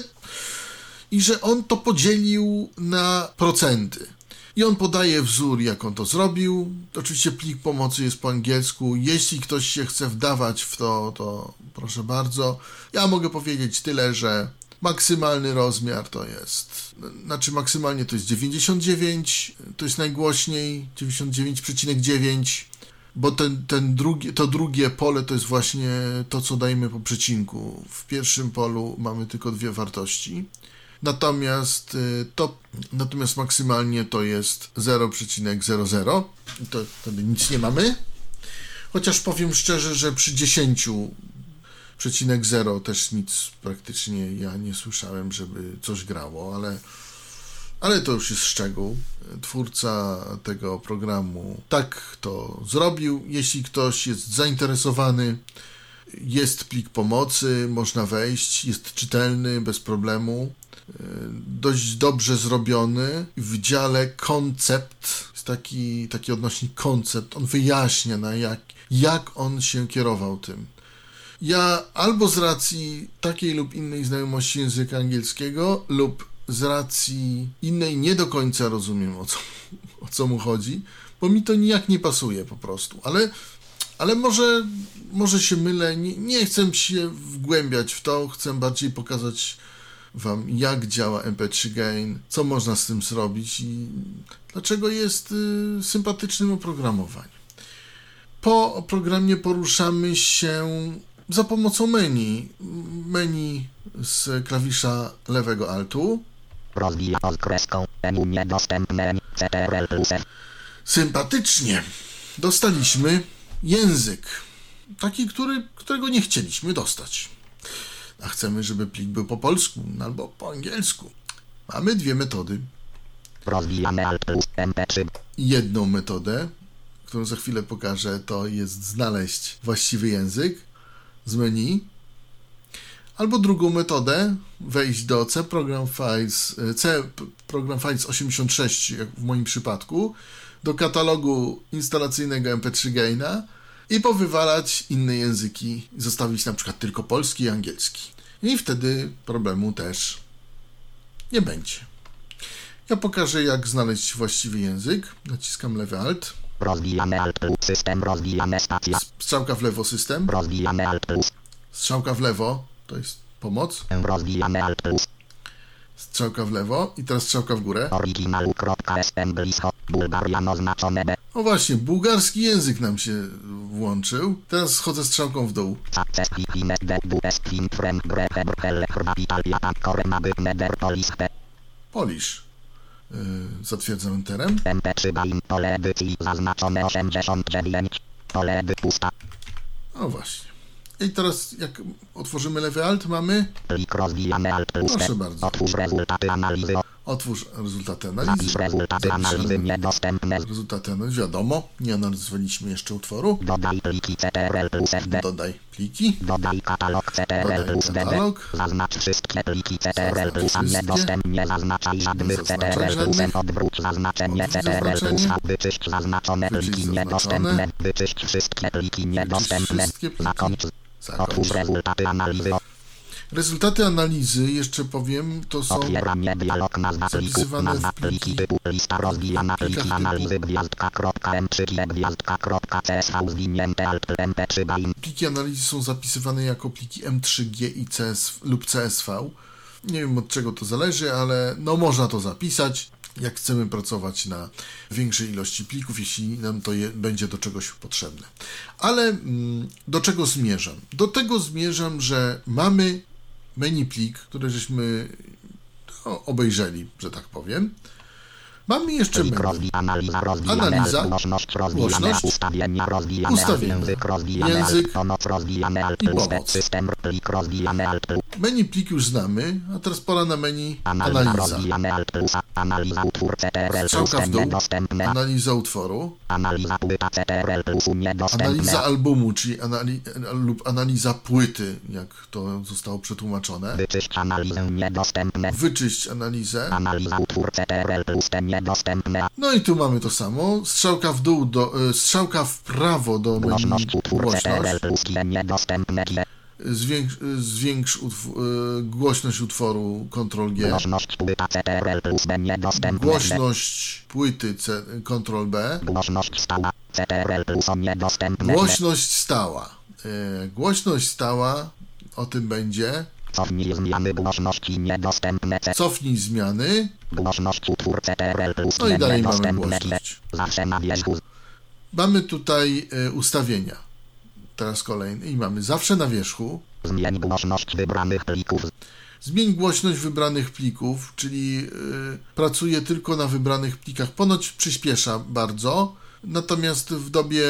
i że on to podzielił na procenty. I on podaje wzór, jak on to zrobił. Oczywiście plik pomocy jest po angielsku. Jeśli ktoś się chce wdawać w to, to proszę bardzo. Ja mogę powiedzieć tyle, że maksymalny rozmiar to jest, znaczy maksymalnie to jest 99, to jest najgłośniej, 99,9 bo ten, ten drugi, to drugie pole to jest właśnie to, co dajemy po przecinku. W pierwszym polu mamy tylko dwie wartości. Natomiast y, to, natomiast maksymalnie to jest 0,00. I To wtedy nic nie mamy. Chociaż powiem szczerze, że przy 10,0 też nic praktycznie ja nie słyszałem, żeby coś grało, ale ale to już jest szczegół. Twórca tego programu tak to zrobił. Jeśli ktoś jest zainteresowany, jest plik pomocy, można wejść, jest czytelny bez problemu. E, Dość dobrze zrobiony. W dziale koncept jest taki, taki odnośnik koncept. On wyjaśnia, na jak, jak on się kierował tym. Ja albo z racji takiej lub innej znajomości języka angielskiego, lub z racji innej nie do końca rozumiem o co, o co mu chodzi, bo mi to nijak nie pasuje po prostu. Ale, ale może, może się mylę, nie, nie chcę się wgłębiać w to, chcę bardziej pokazać Wam, jak działa MP3 Gain, co można z tym zrobić i dlaczego jest y, sympatycznym oprogramowaniem. Po programie poruszamy się za pomocą menu. Menu z klawisza lewego altu. rozwija kreską menu niedostępne CTRL Sympatycznie dostaliśmy język. Taki, który, którego nie chcieliśmy dostać. A chcemy, żeby plik był po polsku albo po angielsku. Mamy dwie metody. Rozwijane Alt plus MP3. Jedną metodę, którą za chwilę pokażę, to jest znaleźć właściwy język z menu. Albo drugą metodę, wejść do C Program Files, C Program Files 86, jak w moim przypadku, do katalogu instalacyjnego MP3 Gaina i powywalać inne języki, zostawić na przykład tylko polski i angielski. I wtedy problemu też nie będzie. Ja pokażę, jak znaleźć właściwy język. Naciskam lewy alt. Rozwijane Alt plus system. Rozwijane stacja. Strzałka w lewo system. Rozwijane Alt plus. Strzałka w lewo to jest pomoc. Rozwijane Alt plus. Strzałka w lewo i teraz strzałka w górę. Originalu.sm blisko. Bulgarian oznaczone B. O właśnie, bułgarski język nam się włączył. Teraz schodzę strzałką w dół. Success Hinet DWS Hint Frem Grehem Helle Hrva Italia Korema Byk Neder Polis P. Polish. Yy, zatwierdzam enterem. MP3 Bain pole edycji zaznaczone 89. Pole edy pusta. O właśnie. I teraz jak otworzymy lewy alt, mamy Alt. Proszę bardzo. Otwórz rezultaty analizy. otwórz rezultaty analizy. Rezultaty analizy niedostępne. rezultaty analizy. Wiadomo, nie analizowaliśmy jeszcze utworu. Dodaj pliki CTRL plus FD. Dodaj pliki. Dodaj katalog CTRL plus DB. Zaznacz wszystkie pliki CTRL plus niedostępne. Nie zaznaczaj żadnych CTRL plus. Odwróć zaznaczenie CTRL plus. Wyczyść zaznaczone pliki niedostępne. Wyczyść wszystkie pliki niedostępne. Zakończ. Otwórz rezultaty analizy. Rezultaty analizy, jeszcze powiem, to są Otwieranie dialog nazwa pliku. zapisywane Nazwa pliki. typu lista rozwijana pliki analizy gwiazdka kropka m3 gwiazdka kropka csv zwinięte alt mp3 bain. pliki analizy są zapisywane jako pliki M3G i CS lub CSV. Nie wiem od czego to zależy, ale no można to zapisać, jak chcemy pracować na większej ilości plików, jeśli nam to je, będzie do czegoś potrzebne. Ale mm, do czego zmierzam? Do tego zmierzam, że mamy menu plik, który żeśmy no, obejrzeli, że tak powiem. Mamy jeszcze Plik menu. rozwi, analiza rozwijane, Analiza, głośność rozwijane, głośność, ustawienia rozwijane, ustawienia, język rozwijane, język. pomoc rozwijane, i pomoc. system, plik rozwijane, Menu plik już znamy, a teraz pora na menu analiza analiza. analiza utwór CTRL Strzałka w dół, analiza utworu, analiza płyta CTRL plus, niedostępne, analiza albumu, czyli anali lub analiza płyty, jak to zostało przetłumaczone, wyczyść analizę, niedostępne, wyczyść analizę, analiza utwór CTRL plus, niedostępne, no i tu mamy to samo, strzałka w dół, do, e, strzałka w prawo do głośność głośność, niedostępne, zwiększ, zwiększ utw e, głośność utworu Ctrl G, głośność płyta CTRL plus, B, niedostępne, głośność płyty C, Ctrl B, głośność stała, CTRL plus, o, niedostępne, głośność stała. E, Głośność stała, o tym będzie. Cofnij zmiany głośności niedostępne. Cofnij zmiany, Głośność utwór CTRL plus no i dalej mamy głośność. Zawsze na wierzchu. Mamy tutaj e, ustawienia. Teraz kolejny. I mamy zawsze na wierzchu. Zmień głośność wybranych plików. Zmień głośność wybranych plików, czyli y, pracuje tylko na wybranych plikach. Ponoć przyspiesza bardzo, natomiast w dobie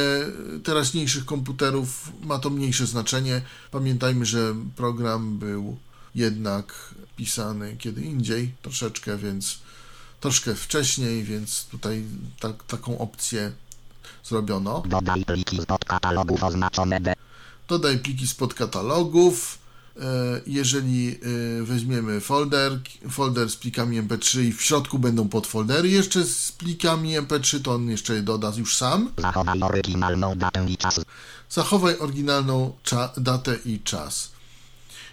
teraźniejszych komputerów ma to mniejsze znaczenie. Pamiętajmy, że program był jednak pisany kiedy indziej, troszeczkę, więc troszkę wcześniej, więc tutaj tak, taką opcję zrobiono. Dodaj pliki z podkatalogów oznaczone D. Dodaj pliki spod katalogów. E, Jeżeli e, weźmiemy folder, folder z plikami MP3 i w środku będą podfoldery jeszcze z plikami MP3, to on jeszcze je doda już sam. Zachowaj oryginalną datę i czas. Zachowaj oryginalną datę i czas.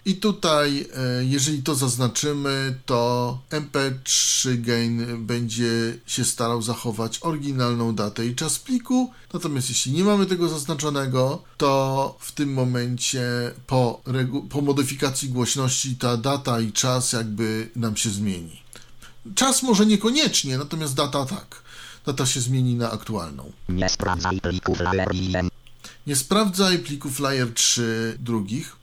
I tutaj, e, jeżeli to zaznaczymy, to MP3 Gain będzie się starał zachować oryginalną datę i czas pliku. Natomiast jeśli nie mamy tego zaznaczonego, to w tym momencie po, po modyfikacji głośności ta data i czas jakby nam się zmieni. Czas może niekoniecznie, natomiast data tak. Data się zmieni na aktualną. Nie sprawdzaj plików LRIM. Nie sprawdzaj plików Layer 3 drugich.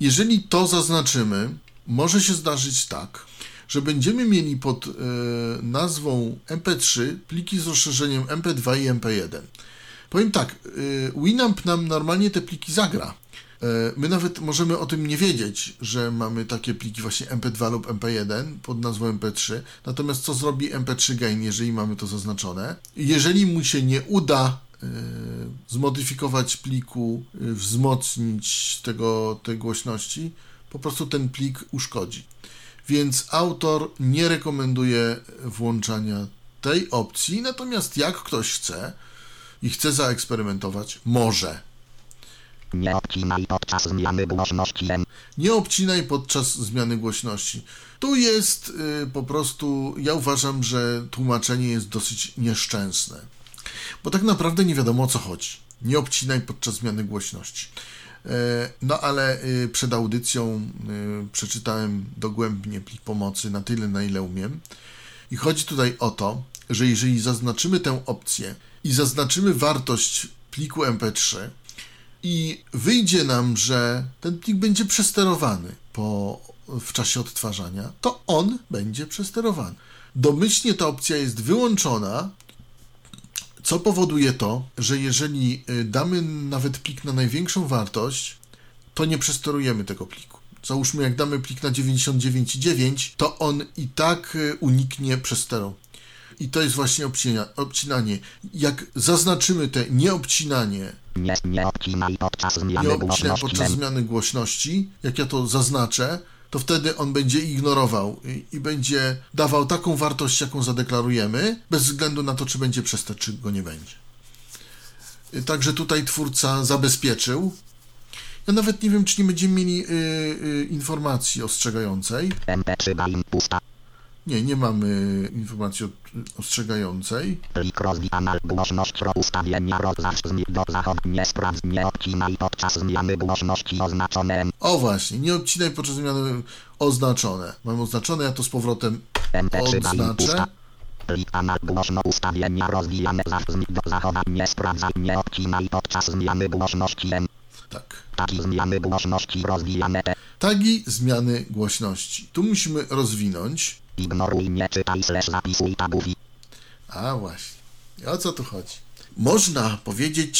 Jeżeli to zaznaczymy, może się zdarzyć tak, że będziemy mieli pod e, nazwą MP3 pliki z rozszerzeniem MP2 i MP1. Powiem tak, e, Winamp nam normalnie te pliki zagra. E, My nawet możemy o tym nie wiedzieć, że mamy takie pliki właśnie MP2 lub MP1 pod nazwą MP3. Natomiast co zrobi MP3 Gain, jeżeli mamy to zaznaczone? Jeżeli mu się nie uda zmodyfikować pliku, e, wzmocnić tego, tej głośności, po prostu ten plik uszkodzi. Więc autor nie rekomenduje włączania tej opcji, natomiast jak ktoś chce i chce zaeksperymentować, może. Nie odcinaj podczas zmiany głośności. Nie obcinaj podczas zmiany głośności. Tu jest y, po prostu, ja uważam, że tłumaczenie jest dosyć nieszczęsne, bo tak naprawdę nie wiadomo o co chodzi. Nie obcinaj podczas zmiany głośności. E, No ale y, przed audycją y, przeczytałem dogłębnie plik pomocy na tyle, na ile umiem. I chodzi tutaj o to, że jeżeli zaznaczymy tę opcję i zaznaczymy wartość pliku MP3, i wyjdzie nam, że ten plik będzie przesterowany po, w czasie odtwarzania, to on będzie przesterowany. Domyślnie ta opcja jest wyłączona, co powoduje to, że jeżeli y, damy nawet plik na największą wartość, to nie przesterujemy tego pliku. Załóżmy, jak damy plik na 99,9, to on i tak y, uniknie przesterą. I to jest właśnie obcina, obcinanie. Jak zaznaczymy te nieobcinanie Nie, nie podczas zmiany nie obcinaj podczas zmiany głośności, jak ja to zaznaczę, to wtedy on będzie ignorował i, i będzie dawał taką wartość, jaką zadeklarujemy, bez względu na to, czy będzie przestać, czy go nie będzie. Y, Także tutaj twórca zabezpieczył. Ja nawet nie wiem, czy nie będziemy mieli y, y, informacji ostrzegającej. MP3 Gain pusta. Nie, nie mamy informacji ostrzegającej. Plik rozwijana głośność ustawienia rozzacz do zachodu. Nie sprawdź, nie odcinaj podczas zmiany głośności oznaczone. O właśnie, nie odcinaj podczas zmiany oznaczone. Mam oznaczone, ja to z powrotem MP3 Gain odznaczę. Plik anal głośno ustawienia rozwijane do zachodu. Nie sprawdzaj, nie odcinaj podczas zmiany głośności M. Tak. Taki zmiany głośności rozwijane. Tagi zmiany głośności. Tu musimy rozwinąć. Ignoruj, nie czytaj, slash zapisuj tagów i A właśnie. O co tu chodzi? Można powiedzieć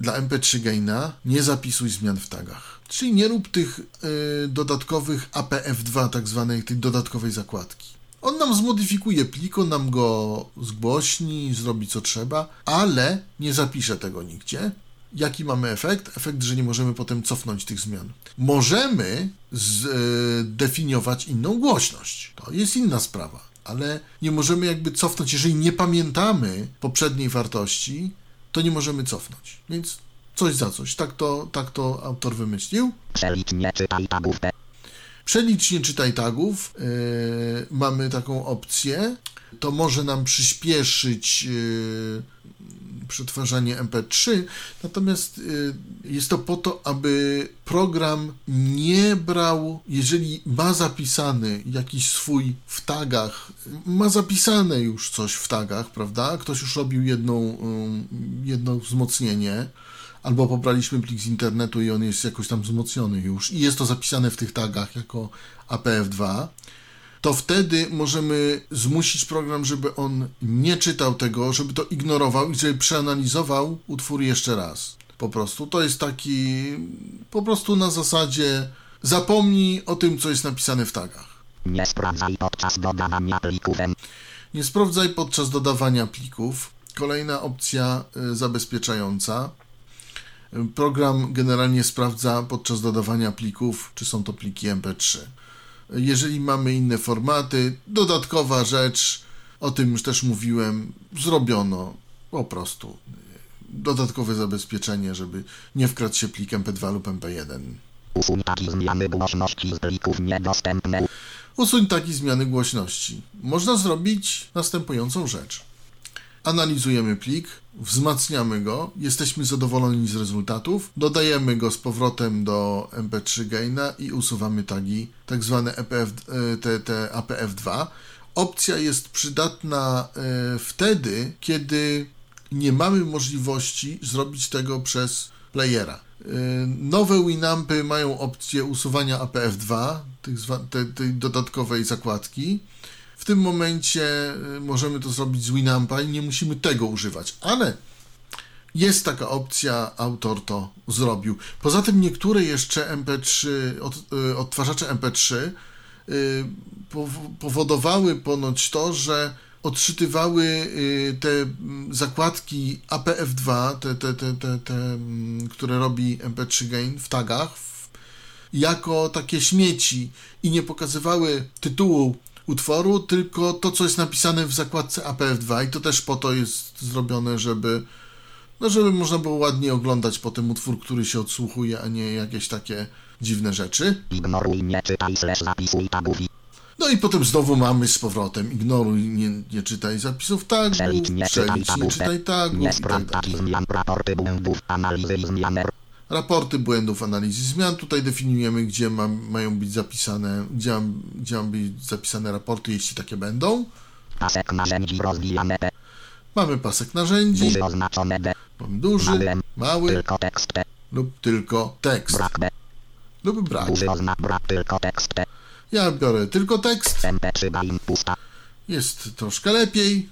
dla MP3 Gaina nie zapisuj zmian w tagach. Czyli nie rób tych y, dodatkowych APF2, tak zwanej tej dodatkowej zakładki. On nam zmodyfikuje plik, on nam go zgłośni, zrobi co trzeba, ale nie zapisze tego nigdzie. Jaki mamy efekt? Efekt, że nie możemy potem cofnąć tych zmian. Możemy zdefiniować inną głośność. To jest inna sprawa, ale nie możemy jakby cofnąć. Jeżeli nie pamiętamy poprzedniej wartości, to nie możemy cofnąć. Więc coś za coś. Tak to, tak to autor wymyślił. przelicz, nie czytaj tagów. Przelicz nie czytaj tagów. Yy, mamy taką opcję. To może nam przyspieszyć yy, przetwarzanie MP3, natomiast yy, jest to po to, aby program nie brał, jeżeli ma zapisany jakiś swój w tagach, ma zapisane już coś w tagach, prawda? Ktoś już robił jedną, yy, jedno wzmocnienie, albo pobraliśmy plik z internetu i on jest jakoś tam wzmocniony już i jest to zapisane w tych tagach jako APF2, to wtedy możemy zmusić program, żeby on nie czytał tego, żeby to ignorował i żeby przeanalizował utwór jeszcze raz. Po prostu to jest taki, po prostu na zasadzie zapomnij o tym, co jest napisane w tagach. Nie sprawdzaj podczas dodawania plików. Nie sprawdzaj podczas dodawania plików. Kolejna opcja y, zabezpieczająca. Y, Program generalnie sprawdza podczas dodawania plików, czy są to pliki MP3. Jeżeli mamy inne formaty, dodatkowa rzecz, o tym już też mówiłem, zrobiono po prostu y, dodatkowe zabezpieczenie, żeby nie wkradł się plik MP2 lub MP1. Usuń takie zmiany głośności z plików niedostępne. Usuń takie zmiany głośności. Można zrobić następującą rzecz. Analizujemy plik, wzmacniamy go, jesteśmy zadowoleni z rezultatów, dodajemy go z powrotem do MP3 Gaina i usuwamy tagi, tak zwane EPF, e, te, te APF2. Opcja jest przydatna e, wtedy, kiedy nie mamy możliwości zrobić tego przez playera. Y, Nowe Winampy mają opcję usuwania APF2, tych zwa- te- tej dodatkowej zakładki. W tym momencie y, możemy to zrobić z Winampa i nie musimy tego używać, ale Jest taka opcja, autor to zrobił. Poza tym niektóre jeszcze MP3, od, y, odtwarzacze MP3 y, pow- powodowały ponoć to, że odczytywały te zakładki APF2, te, te, te, te, te które robi MP3 Gain w tagach, jako takie śmieci i nie pokazywały tytułu utworu, tylko to, co jest napisane w zakładce APF2 i to też po to jest zrobione, żeby no żeby można było ładnie oglądać potem utwór, który się odsłuchuje, a nie jakieś takie dziwne rzeczy. Ignoruj, nie czytaj, slash zapisuj tagów No i potem znowu mamy z powrotem. Ignoruj, nie, nie czytaj zapisów tagów, przelicz, nie czytaj tagów, nie tak sprawdź takich zmian, raporty błędów, analizy i zmian, Raporty błędów, analizy zmian. Tutaj definiujemy, gdzie mam, mają być zapisane, gdzie, mam, gdzie mam być zapisane raporty, jeśli takie będą. pasek narzędzi rozwijane P, Mamy pasek narzędzi, duży mam duży, Mały M, mały. Tylko tekst. P, lub tylko tekst. Brak B, lub brak. duży oznak brak, tylko tekst. P, Ja biorę tylko tekst, MP3 bain pusta, jest troszkę lepiej,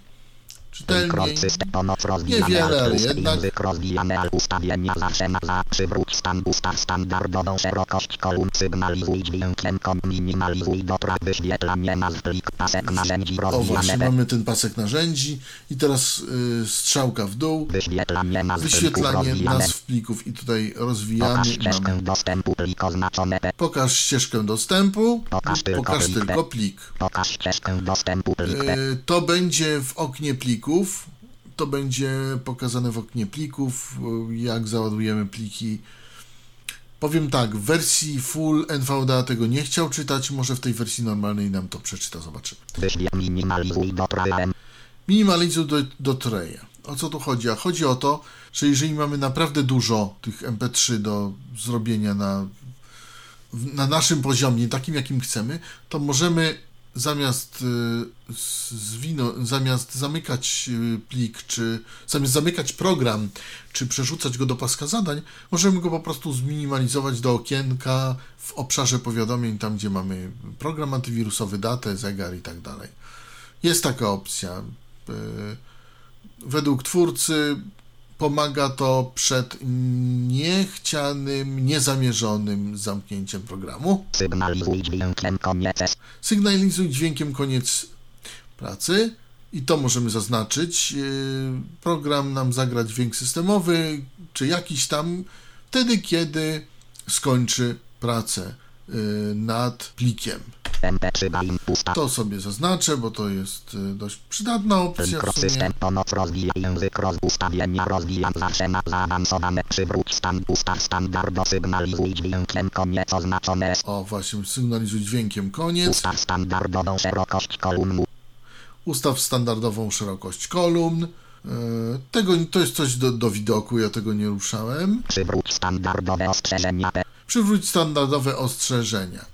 czytelniej. Rozwijane, Niewiele, ale jednak. rozwijane, ustawienia zawsze na przywróć stan ustaw standardową szerokość kolumn, sygnalizuj dźwiękiem, kom, minimalizuj dotra, wyświetlanie nazw, plik, pasek narzędzi O właśnie, rozwijane, mamy ten pasek narzędzi i teraz y, strzałka w dół, wyświetlanie nazw, plików wyświetlanie rozwijane, nazw plików i tutaj rozwijamy pokaż ścieżkę dostępu, plik oznaczone pokaż ścieżkę dostępu, Pokaż tylko pokaż plik. tylko plik. pokaż ścieżkę dostępu, plik Y, To będzie w oknie plików, to będzie pokazane w oknie plików, jak załadujemy pliki. Powiem tak, w wersji full NVDA tego nie chciał czytać, może w tej wersji normalnej nam to przeczyta, zobaczymy. minimalizuj dotra, M, Minimalizuj do, do treja. O co tu chodzi? A chodzi o to, że jeżeli mamy naprawdę dużo tych MP3 do zrobienia na, na naszym poziomie, takim jakim chcemy, to możemy zamiast, y, zwino, zamiast zamykać y, plik, czy zamiast zamykać program, czy przerzucać go do paska zadań, możemy go po prostu zminimalizować do okienka w obszarze powiadomień, tam gdzie mamy program antywirusowy, datę, zegar i tak dalej. Jest taka opcja. Y, Według twórcy pomaga to przed niechcianym, niezamierzonym zamknięciem programu. sygnalizuj dźwiękiem, koniec, Sygnalizuj dźwiękiem koniec pracy i to możemy zaznaczyć. Yy, Program nam zagra dźwięk systemowy, czy jakiś tam, wtedy kiedy skończy pracę yy, nad plikiem. MP3 bain pusta, To sobie zaznaczę, bo to jest yy, dość przydatna opcja system pomoc rozwija język roz ustawienia rozwijam zawsze na zaawansowane przywróć stan ustaw standardo sygnalizuj dźwiękiem koniec oznaczone O, właśnie, sygnalizuj dźwiękiem koniec. ustaw standardową szerokość kolumn Ustaw standardową szerokość kolumn. Yy, Tego, to jest coś do, do widoku, ja tego nie ruszałem. przywróć standardowe ostrzeżenia Przywróć standardowe ostrzeżenia.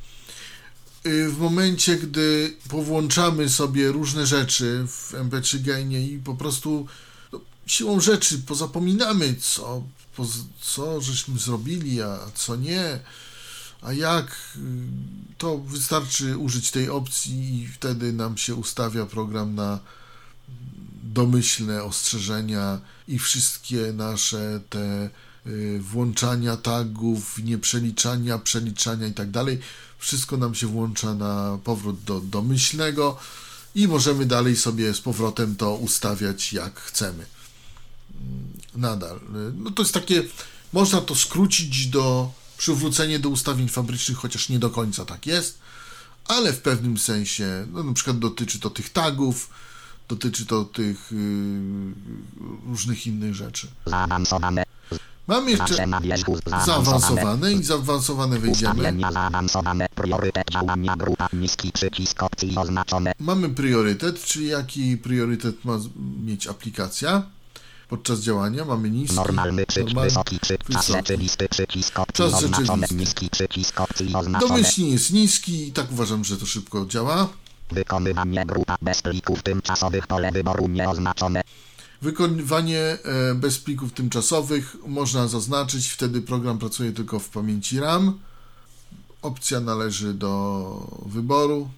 Yy, W momencie, gdy powłączamy sobie różne rzeczy w MP3 Gainie i po prostu no, siłą rzeczy pozapominamy, co, poz- co żeśmy zrobili, a co nie, a jak, yy, to wystarczy użyć tej opcji i wtedy nam się ustawia program na domyślne ostrzeżenia i wszystkie nasze te y, włączania tagów, nieprzeliczania, przeliczania i tak dalej, wszystko nam się włącza na powrót do domyślnego i możemy dalej sobie z powrotem to ustawiać jak chcemy. Mm, Nadal. No to jest takie, można to skrócić do przywrócenie do ustawień fabrycznych, chociaż nie do końca tak jest, ale w pewnym sensie, no na przykład dotyczy to tych tagów, dotyczy to tych y, różnych innych rzeczy. zaawansowane Mamy jeszcze zaawansowane i zaawansowane wejdziemy. Priorytet działania grupa niski przycisk opcji oznaczone Mamy priorytet, czyli jaki priorytet ma mieć aplikacja podczas działania. Mamy niski, normalny przycisk normalny, wysoki przycisk czas wysoki. rzeczywisty przycisk opcji Czas oznaczone niski przycisk opcji oznaczone Domyślnie jest niski i tak uważam, że to szybko działa. wykonywanie grupa bez plików tymczasowych pole wyboru nieoznaczone Wykonywanie e, bez plików tymczasowych można zaznaczyć, wtedy program pracuje tylko w pamięci RAM. Opcja należy do wyboru,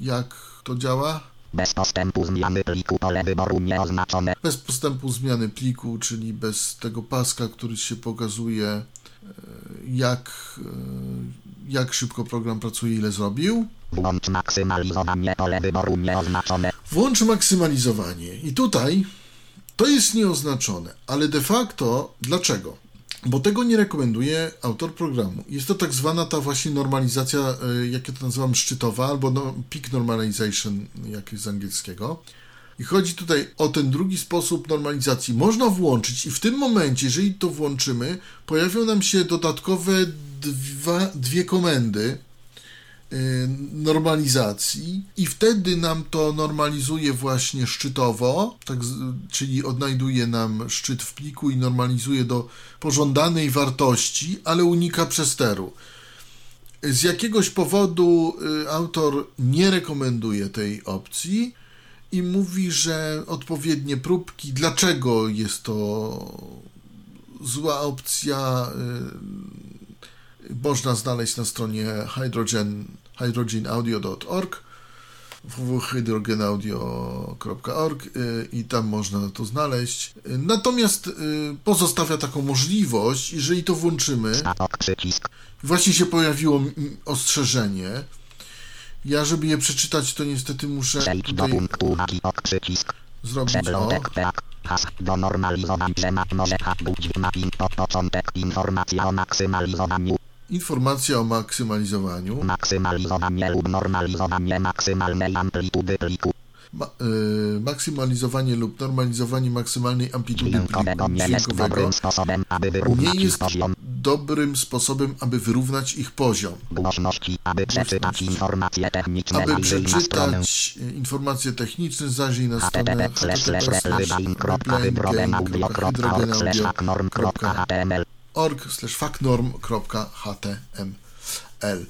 jak to działa. Bez postępu zmiany pliku pole wyboru nieoznaczone. Bez postępu zmiany pliku, czyli bez tego paska, który się pokazuje, e, jak, e, jak szybko program pracuje, ile zrobił. Włącz maksymalizowanie pole wyboru nieoznaczone. Włącz maksymalizowanie. I tutaj to jest nieoznaczone, ale de facto dlaczego? Bo tego nie rekomenduje autor programu. Jest to tak zwana ta właśnie normalizacja, y, jak ja to nazywam, szczytowa, albo no, peak normalization, jak jest z angielskiego. I chodzi tutaj o ten drugi sposób normalizacji. Można włączyć i w tym momencie, jeżeli to włączymy, pojawią nam się dodatkowe dwa, dwie komendy, normalizacji i wtedy nam to normalizuje właśnie szczytowo, tak, czyli odnajduje nam szczyt w pliku i normalizuje do pożądanej wartości, ale unika przesteru. Z jakiegoś powodu y, autor nie rekomenduje tej opcji i mówi, że odpowiednie próbki, dlaczego jest to zła opcja, y, można znaleźć na stronie hydrogen, hydrogenaudio.org www.hydrogenaudio.org y, i tam można to znaleźć. Natomiast y, pozostawia taką możliwość, jeżeli to włączymy, właśnie się pojawiło ostrzeżenie. Ja, żeby je przeczytać, to niestety muszę tutaj zrobić o. PEAK. Has do normalizowania temat może mapping po początek informacja o maksymalizowaniu. Informacja o maksymalizowaniu. Maksymalizowanie lub normalizowanie maksymalnej amplitudy pliku. Ma, y, maksymalizowanie lub normalizowanie maksymalnej amplitudy Dźwiękowego nie jest dobrym sposobem, aby nie wyrównać ich jest poziom dobrym sposobem, aby wyrównać ich poziom. głośności, aby przeczytać informacje techniczne Aby przeczytać y, informacje techniczne, zajrzyj na stronę http slash slash replybain.hydrogenaudio.org slash hacknorm.html org slash facnorm.html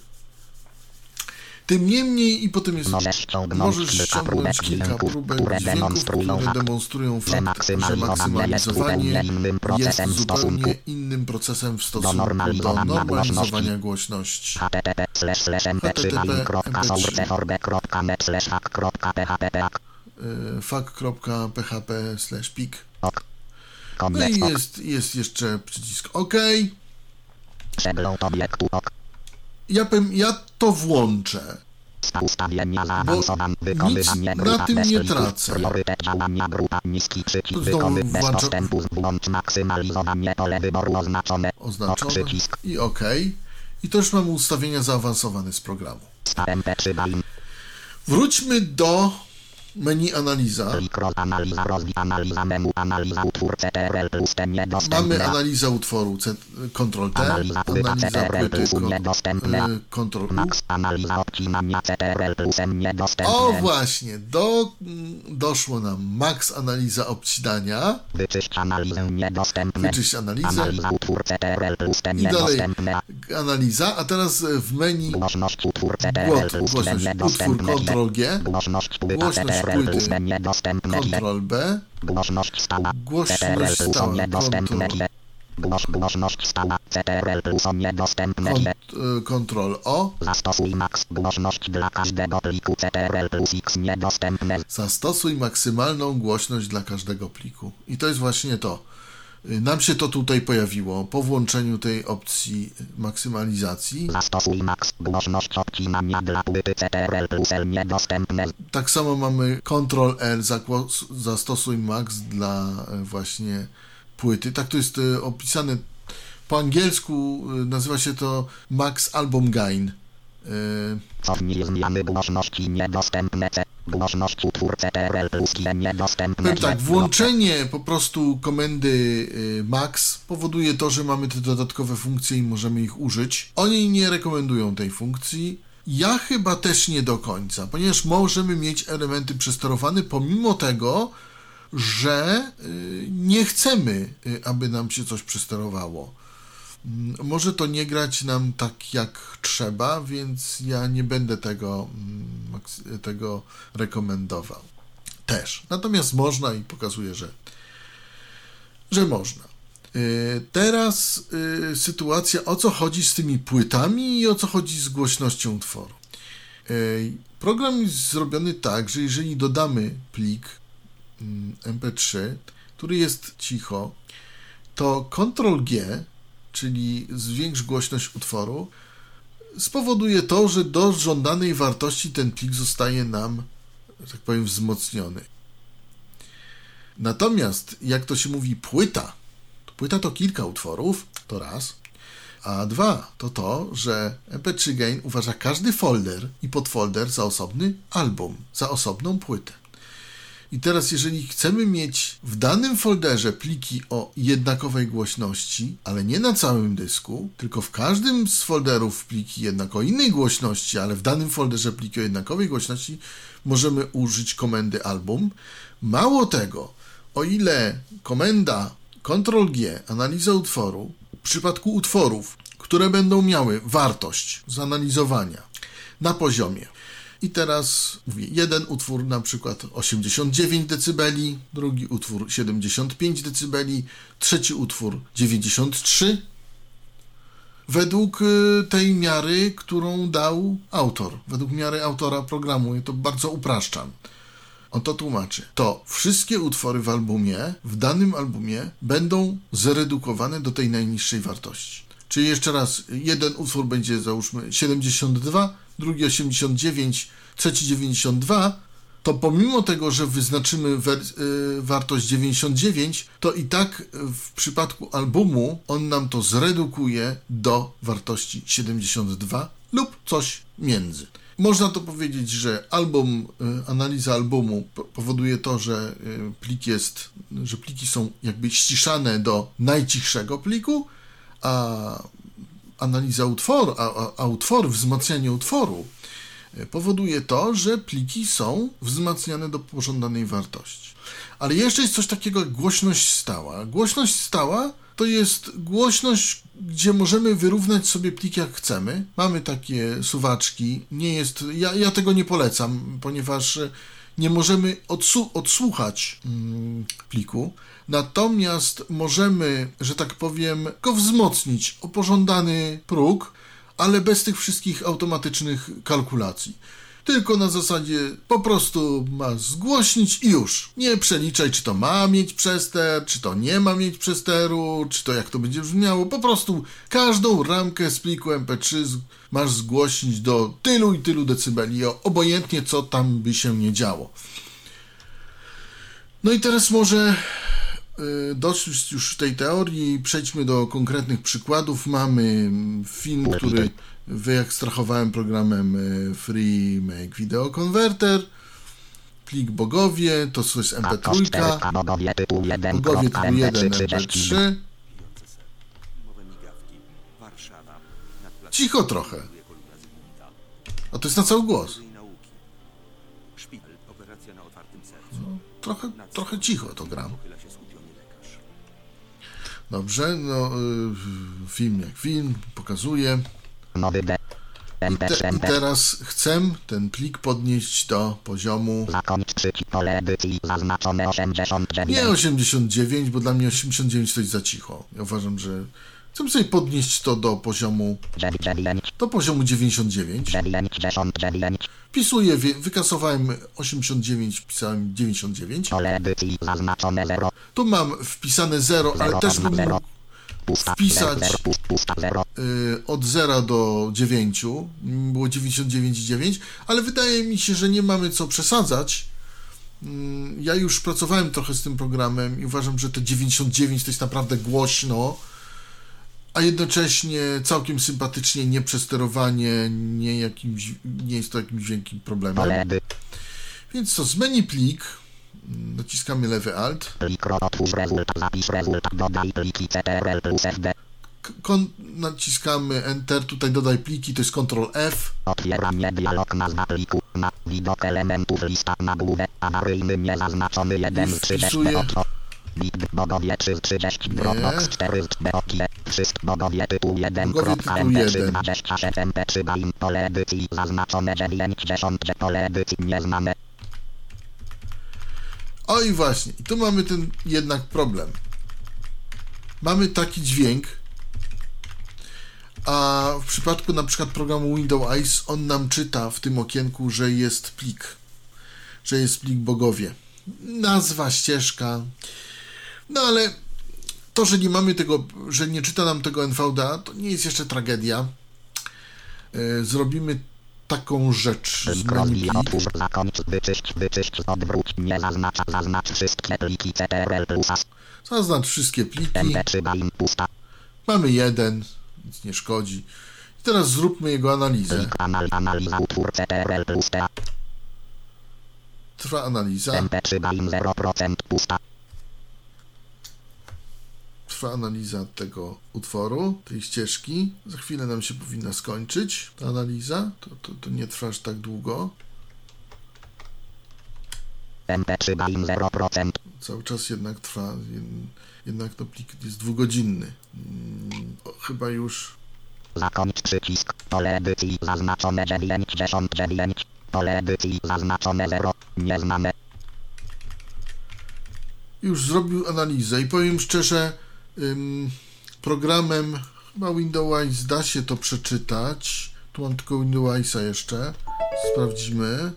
Tym niemniej i potem jest Możesz ściągnąć możesz kilka ściągnąć próbek kilka dźwięków, próbek które demonstrują które fakt, demonstrują że fakt, że maksymalizowanie jest zupełnie innym jest procesem w stosunku zupełnie innym procesem w stosunku do normalizowania normalizowania głośności. http slash slash mp3bain.sourceforbe.net slash y, pik. ok No i jest, jest jeszcze przycisk OK. przegląd obiektu ok Ja, powiem, ja to włączę. ustawienia zaawansowane wykonywanie grupa tym bez nie tracę. priorytet działania grupa niski przycisk wykony bez włączam- postępu włącz maksymalizowanie pole wyboru oznaczone Oznaczone przycisk i OK. I to już mamy ustawienia zaawansowane z programu. sta mp3 bain Wróćmy do menu analiza. analiza rozwój analiza memu analiza utwór CTRL plus ten Mamy niedostępne. Analiza utworu C- Ctrl T, Analiza płyta analiza płyty plus niedostępne. y, Ctrl U. max analiza odcinania CTRL plusem niedostępne O właśnie, do, doszło nam. Max analiza obcinania, wyczyść analizę niedostępne. Wyczyść analizę. Analiza utwór CTRL plus ten i dalej. niedostępne. Analiza, a teraz w menu Głośność utwór CTRL plus ten głośność utwór niedostępne. Ctrl G, Głośność płyta Głośność CTRL niedostępne B, Głośność stała. Głośność stała, niedostępne Ctrl. Głoś, Głośność stała. CTRL plus niedostępne Kont, y, Ctrl O, Zastosuj głośność dla każdego pliku. CTRL plus X niedostępne. Zastosuj maksymalną głośność dla każdego pliku. I to jest właśnie to. Y, Nam się to tutaj pojawiło po włączeniu tej opcji maksymalizacji. Zastosuj max głośność odcinania dla płyty CTRL plus L niedostępne Tak samo mamy Ctrl L, zastosuj max dla e, właśnie płyty. Tak to jest e, opisane po angielsku, e, nazywa się to Max Album Gain. Cofnij zmiany głośności niedostępne G tak, włączenie po prostu komendy y, max powoduje to, że mamy te dodatkowe funkcje i możemy ich użyć. Oni nie rekomendują tej funkcji. Ja chyba też nie do końca, ponieważ możemy mieć elementy przesterowane pomimo tego, że y, nie chcemy, y, aby nam się coś przesterowało. Mm, Może to nie grać nam tak jak trzeba, więc ja nie będę tego, mm, tego rekomendował. Też. Natomiast można i pokazuje, że, że można. Yy, Teraz yy, sytuacja, o co chodzi z tymi płytami i o co chodzi z głośnością utworu. Ej, Program jest zrobiony tak, że jeżeli dodamy plik mm, MP3, który jest cicho, to Ctrl-G, czyli zwiększ głośność utworu, spowoduje to, że do żądanej wartości ten plik zostaje nam, tak powiem, wzmocniony. Natomiast, jak to się mówi, płyta, to płyta to kilka utworów, to raz, a dwa to to, że MP3 Gain uważa każdy folder i podfolder za osobny album, za osobną płytę. I teraz, jeżeli chcemy mieć w danym folderze pliki o jednakowej głośności, ale nie na całym dysku, tylko w każdym z folderów pliki jednak o innej głośności, ale w danym folderze pliki o jednakowej głośności, możemy użyć komendy album. Mało tego, o ile komenda Ctrl-G, analiza utworu, w przypadku utworów, które będą miały wartość zanalizowania na poziomie i teraz mówię, jeden utwór na przykład 89 dB, drugi utwór 75 dB, trzeci utwór 93 według y, tej miary, którą dał autor, według miary autora programu. To bardzo upraszczam. On to tłumaczy. To wszystkie utwory w albumie, w danym albumie będą zredukowane do tej najniższej wartości. Czyli jeszcze raz, jeden utwór będzie załóżmy 72, drugi 89, trzeci 92, to pomimo tego, że wyznaczymy y, wartość 99, to i tak w przypadku albumu on nam to zredukuje do wartości 72 lub coś między. Można to powiedzieć, że album, y, analiza albumu powoduje to, że y, plik jest, że pliki są jakby ściszane do najcichszego pliku, a analiza utworu, a, a, utwory, wzmacnianie utworu e, powoduje to, że pliki są wzmacniane do pożądanej wartości. Ale jeszcze jest coś takiego jak głośność stała. Głośność stała to jest głośność, gdzie możemy wyrównać sobie plik jak chcemy. Mamy takie suwaczki. Nie jest, ja, ja tego nie polecam, ponieważ nie możemy odsłuchać mm, pliku, natomiast możemy, że tak powiem, go wzmocnić o pożądany próg, ale bez tych wszystkich automatycznych kalkulacji tylko na zasadzie po prostu ma zgłośnić i już. Nie przeliczaj, czy to ma mieć przester, czy to nie ma mieć przesteru, czy to jak to będzie brzmiało. Po prostu każdą ramkę z pliku MP3 masz zgłośnić do tylu i tylu decybeli, obojętnie co tam by się nie działo. No i teraz może y, dość już tej teorii, przejdźmy do konkretnych przykładów. Mamy film, który wyekstrahowałem programem e, Free Make Video Converter, plik bogowie, to jest mp3, bogowie typu 1, mp3. Cicho trochę. A to jest na cały głos. No, trochę, trochę cicho to gram. Dobrze, no y, film jak film, pokazuje. Nowy. I, te, I teraz chcę ten plik podnieść do poziomu. pole edycji zaznaczone 89. Nie 89, bo dla mnie 89 to jest za cicho. Ja uważam, że chcę sobie podnieść to do poziomu. Do poziomu 99. Wpisuję, wykasowałem 89, wpisałem 99. Pole edycji zaznaczone 0. Tu mam wpisane 0, ale też bym wpisać y, od 0 do 9, było 99,9, ale wydaje mi się, że nie mamy co przesadzać. Mm, ja już pracowałem trochę z tym programem i uważam, że te 99 to jest naprawdę głośno, a jednocześnie całkiem sympatycznie, nieprzesterowanie, nie, jakimś, nie jest to jakimś wielkim problemem. Więc co, z menu plik naciskamy lewy alt. Kon naciskamy Enter, tutaj dodaj pliki, to jest Ctrl F. Otwieramy dialog nazwa pliku, na widok elementów lista na głowę, awaryjny niezaznaczony 1, 3, 4, Nikt bogowie 30 Dropbox 4 Beokie Wszystko bogowie tytuł 1 kropka mp3 27 mp3 bain pole edycji zaznaczone 9 dziesiątcze pole edycji nieznane. O i właśnie, tu mamy ten jednak problem. Mamy taki dźwięk, a w przypadku na przykład programu Windows Eyes on nam czyta w tym okienku, że jest plik, że jest plik bogowie. Nazwa, ścieżka, no ale to, że nie mamy tego, że nie czyta nam tego NVDA, to nie jest jeszcze tragedia. E, Zrobimy taką rzecz. Plik. otwórz, zakończ, wyczyść, wyczyść, odwróć, nie zaznacza, zaznacz wszystkie pliki CTRL plus Zaznacz wszystkie pliki. MP3 BAIN pusta, Mamy jeden, nic nie szkodzi. I teraz zróbmy jego analizę. analiza, utwór CTRL plus Trwa analiza. MP3 BAIN 0% pusta, Trwa analiza tego utworu, tej ścieżki. Za chwilę nam się powinna skończyć ta analiza. To, to, to nie trwa aż tak długo. MP3 BAIN 0%, Cały czas jednak trwa. jed- Jednak to plik jest dwugodzinny. Mm, o, Chyba już zakończ przycisk, pole edycji zaznaczone 99, pole edycji zaznaczone 0, nieznane, już zrobił analizę i powiem szczerze, programem chyba Windows da się to przeczytać. Tu mam tylko Windowsa jeszcze. Sprawdzimy.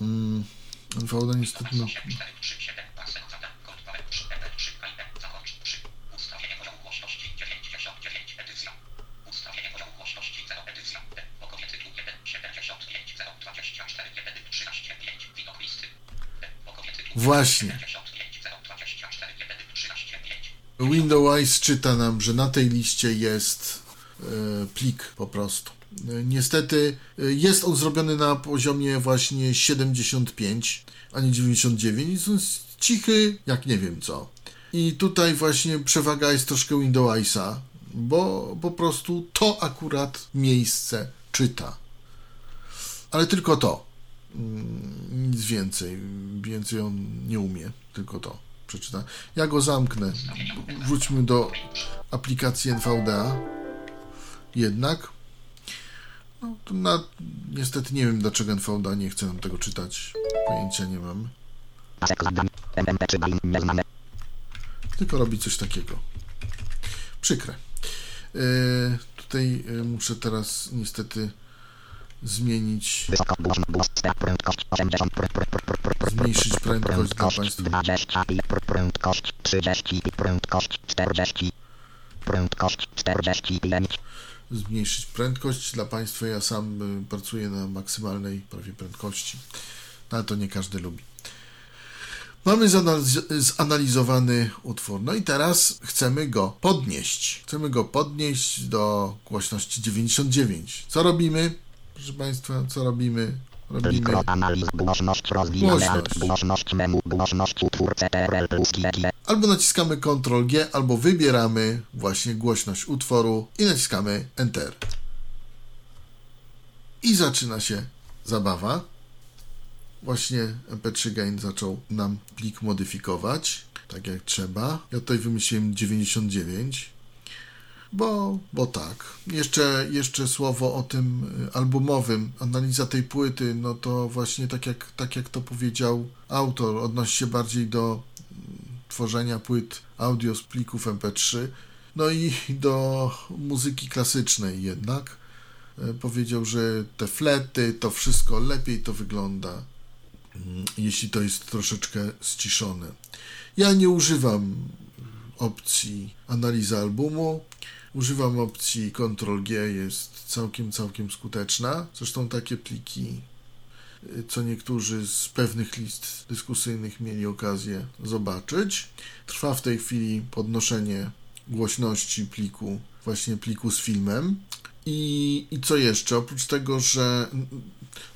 Ym, NVDA niestety Właśnie. Windows czyta nam, że na tej liście jest e, plik po prostu. E, Niestety e, jest on zrobiony na poziomie właśnie 75, a nie 99. Jest cichy, jak nie wiem co. I tutaj właśnie przewaga jest troszkę Windowsa, bo po prostu to akurat miejsce czyta. Ale tylko to. Mm, Nic więcej. Więcej on nie umie. Tylko to przeczyta. Ja go zamknę. Wróćmy do aplikacji NVDA. Jednak. No, na, niestety nie wiem, dlaczego NVDA nie chce nam tego czytać. Pojęcia nie mam. pasek zadań, MP3 BAIN nieznane, Tylko robi coś takiego. Przykre. Yy, tutaj yy, muszę teraz niestety zmienić, wysoko, głośno, głos, ster, prędkość 80, pr, pr, pr, pr, pr, pr, zmniejszyć prędkość dla prędkość Państwa. 20, pr, prędkość 30, prędkość 40, prędkość 45, zmniejszyć prędkość dla Państwa. Ja sam y, pracuję na maksymalnej prawie prędkości, no, ale to nie każdy lubi. Mamy zanaliz- zanalizowany utwór. No i teraz chcemy go podnieść. Chcemy go podnieść do głośności 99. Co robimy? Proszę Państwa, co robimy? Robimy głośność Głośność. menu, głośność plus GG, albo naciskamy Ctrl G, albo wybieramy właśnie głośność utworu i naciskamy Enter. I zaczyna się zabawa. Właśnie MP3 Gain zaczął nam plik modyfikować, tak jak trzeba. Ja tutaj wymyśliłem 99, bo, bo tak. Jeszcze, jeszcze słowo o tym y, albumowym. Analiza tej płyty, no to właśnie tak jak, tak jak to powiedział autor, odnosi się bardziej do tworzenia płyt audio z plików MP3, no i do muzyki klasycznej jednak. E, Powiedział, że te flety, to wszystko lepiej to wygląda, mm, jeśli to jest troszeczkę ściszone. Ja nie używam opcji analiza albumu. Używam opcji Ctrl G, jest całkiem, całkiem skuteczna. Zresztą takie pliki co niektórzy z pewnych list dyskusyjnych mieli okazję zobaczyć. Trwa w tej chwili podnoszenie głośności pliku, właśnie pliku z filmem. I, I co jeszcze? Oprócz tego, że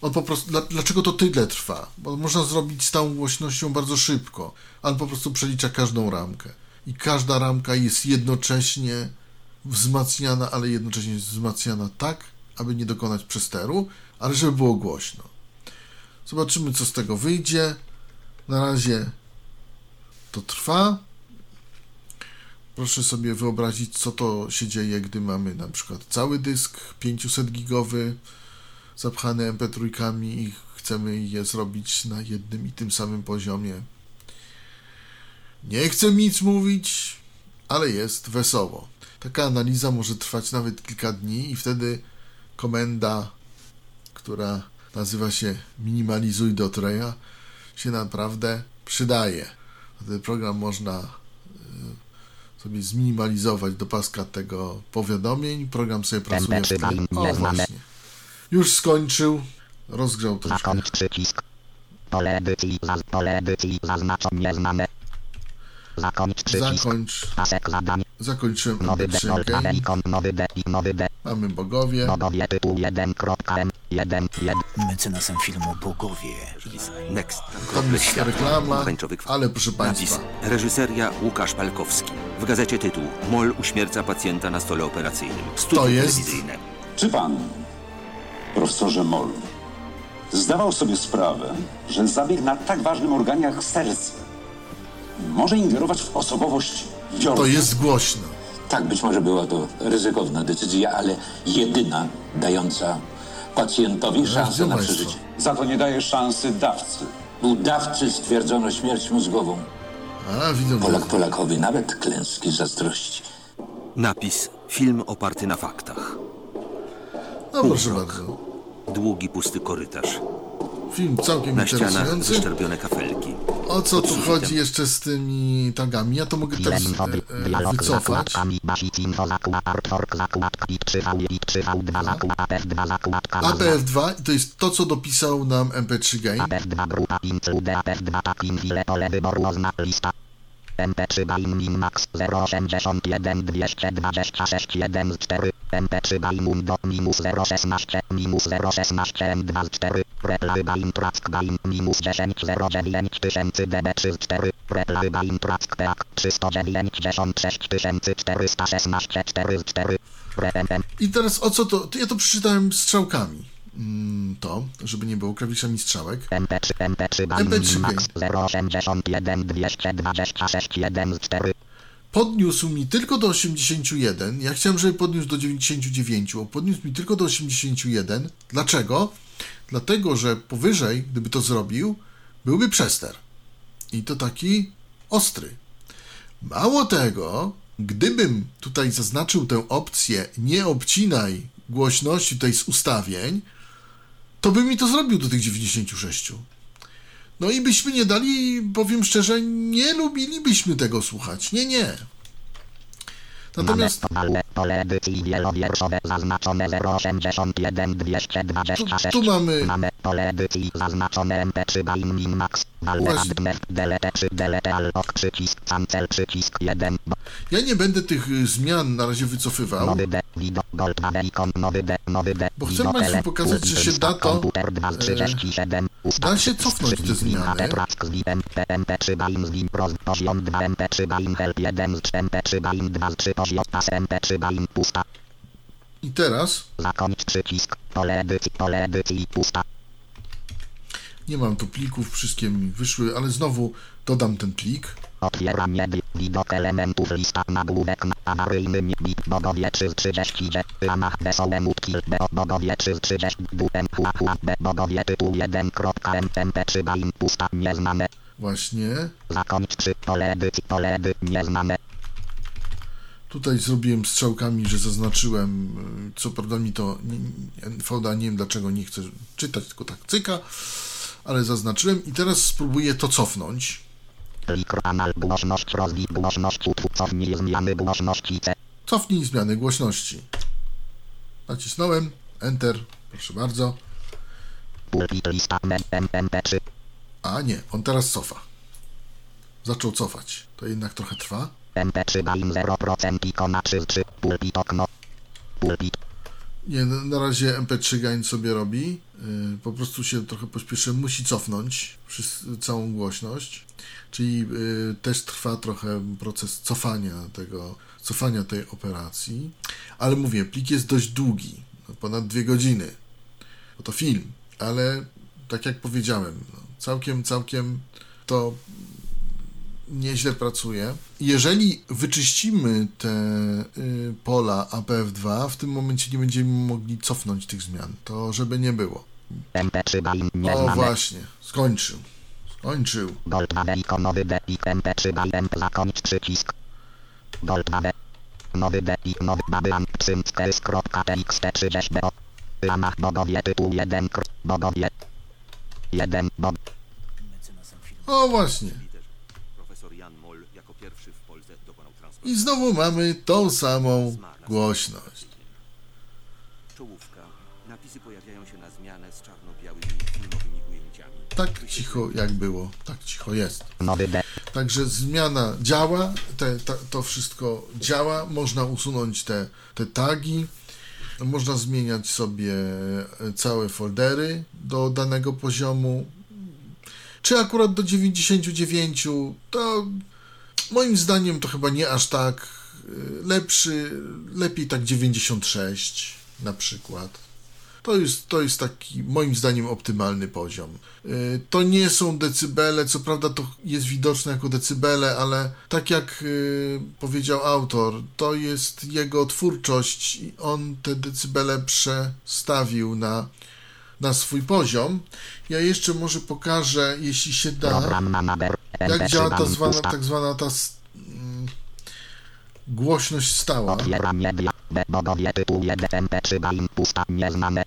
on po prostu. Dla, dlaczego to tyle trwa? Bo można zrobić z tą głośnością bardzo szybko. On po prostu przelicza każdą ramkę. I każda ramka jest jednocześnie wzmacniana, ale jednocześnie wzmacniana tak, aby nie dokonać przesteru, ale żeby było głośno. Zobaczymy, co z tego wyjdzie. Na razie to trwa. Proszę sobie wyobrazić, co to się dzieje, gdy mamy na przykład cały dysk 500 gigowy zapchany MP3 i chcemy je zrobić na jednym i tym samym poziomie. Nie chcę nic mówić, ale jest wesoło. Taka analiza może trwać nawet kilka dni i wtedy komenda, która nazywa się minimalizuj do treja, się naprawdę przydaje. Wtedy program można y, sobie zminimalizować do paska tego powiadomień. Program sobie pracuje. O, właśnie. Już skończył. Rozgrzał troszkę. Zakończ przycisk. Pole edycji, zaz, pole edycji zaznaczone nieznane. Zakończ przycisk. Zakończ. Pasek zadań. Zakończyłem Nowy MP3. nowy de, i nowy de. Mamy bogowie. Bogowie tytuł 1.m, 1, 1. Mecenasem filmu Bogowie. Next. Tam jest Światła, reklama, ale proszę Napis. Państwa, Reżyseria Łukasz Palkowski. W gazecie tytuł Mol uśmierca pacjenta na stole operacyjnym. Studio To jest- telewizyjne. Czy pan, profesorze Moll, zdawał sobie sprawę, że zabieg na tak ważnym organie jak serce może ingerować w osobowość biorcy? to jest głośno. Tak, być może była to ryzykowna decyzja, ale jedyna dająca pacjentowi szansę na państwo. przeżycie. Za to nie daje szansy dawcy. U dawcy stwierdzono śmierć mózgową. A, widzę. Polak Polakowi nawet klęski zazdrości. Napis. Film oparty na faktach. No proszę bardzo. Długi, pusty korytarz. Film całkiem Na ścianach interesujący. wyszczerbione kafelki. O co tu chodzi jeszcze z tymi tagami? Ja to mogę teraz Film e, e, dialog z wycofać. zakładkami, basic info, zakład, artwork, zakładka, pik 3V, pik 3V2, zakład, APF2, zakładka, APF2 i to jest to, co dopisał nam MP3 Game. APF2 grupa include APF2 tak infile pole wyboru oznak lista. MP3 Bain Max 081 226 1 z 4 MP3 Bain Mundo minus 016 minus 016 M2 z 4 Replay Bain Track Bain minus 10 09 tysięcy DB3 z 4 Replay Bain Track Peak 396 416 4 z 4 RMM I teraz o co to ja to przeczytałem strzałkami. Mm, to, żeby nie było klawiszami strzałek. MP3 MP3 Bain MP3 Min Max 081 226 1 z 4 Podniósł mi tylko do 81. Ja chciałem, żeby podniósł do 99, a podniósł mi tylko do 81. Dlaczego? Dlatego, że powyżej, gdyby to zrobił, byłby przester. I to taki ostry. Mało tego, gdybym tutaj zaznaczył tę opcję nie obcinaj głośności tutaj z ustawień, to by mi to zrobił do tych 96. No i byśmy nie dali, powiem szczerze, nie lubilibyśmy tego słuchać. Nie, nie. Natomiast Mamy pole edycji wielowierszowe zaznaczone 081 226. Tu- tu mamy- Mamy pole edycji zaznaczone MP3 Bain Min Max. Właśnie. Admef Delete 3 Delete Alok przycisk Cancel przycisk 1. ja nie będę tych y, zmian na razie wycofywał. Nowy D, Wido, Gold 2 Icon, nowy D, nowy D, Bo chcę Państwu Tele, pokazać, że się da to, Komputer 2 z 37, ustaw, da się cofnąć te zmiany. Track z VIP, MP3 Bain z roz, poziom 2, MP3 Bain Help 1 z 3, MP3 Bain 2 z 3, poziom pas, MP3 Bain pusta. I teraz Zakończ przycisk, pole edycji, pole edycji, pusta. nie mam tu plików, wszystkie mi wyszły, ale znowu dodam ten plik. Otwieranie wi- widok elementów lista nagłówek na awaryjny bit bogowie 3 z 30 że ramach wesołe mutki b bogowie 3 z 30 dupem hua hua b bogowie tytuł 1.mp 3 bain pusta nieznane Właśnie. zakończ przy pole edycji pole edy nieznane Tutaj zrobiłem strzałkami, że zaznaczyłem, y, co prawda mi to nie- nie- wiem dlaczego nie chcę czytać, tylko tak cyka, ale zaznaczyłem i teraz spróbuję to cofnąć. głośność rozwij głośność cofnij zmiany głośności Cofnij zmiany głośności. Nacisnąłem, Enter, proszę bardzo. pulpit lista mem mp 3 A nie, on teraz cofa. Zaczął cofać. To jednak trochę trwa. Mp3 bain 0% ikona 3 z 3 pulpit okno pulpit Nie, na na razie MP3 Gain sobie robi. Yy, po prostu się trochę pośpieszy. Musi cofnąć całą głośność. Czyli yy, też trwa trochę proces cofania tego, cofania tej operacji. Ale mówię, plik jest dość długi. No, ponad dwie godziny. Bo to film. Ale tak jak powiedziałem, no, całkiem, całkiem to nieźle pracuje. Jeżeli wyczyścimy te y, pola APF2, w tym momencie nie będziemy mogli cofnąć tych zmian. To żeby nie było. mp3 bain O nieznane właśnie, skończył. Skończył. Gold 2 ikonowy D i MP3 bain zakończ przycisk 2 Nowy D i nowy babylan cyncks.txt 30 do. Ramach bogowie tytuł 1 kr. Bogowie. 1 bog. O właśnie. I znowu mamy tą samą głośność. Czołówka. Napisy pojawiają się na zmianę z czarno-białymi filmowymi ujęciami. Tak cicho jak było, tak cicho jest. Także zmiana działa, te, ta, to wszystko działa, można usunąć te, te tagi, można zmieniać sobie e, całe foldery do danego poziomu. Czy akurat do 99, to moim zdaniem to chyba nie aż tak e, lepszy, lepiej tak 96 na przykład. To jest, to jest taki, moim zdaniem, optymalny poziom. Y, To nie są decybele, co prawda to jest widoczne jako decybele, ale tak jak y, powiedział autor, to jest jego twórczość i on te decybele przestawił na, na swój poziom. Ja jeszcze może pokażę, jeśli się da, jak działa ta MP3 zwana, tak zwana ta mm, głośność stała. Otwieram media. B. Bogowie tytuł 1 MP3 bain pusta. Nieznane.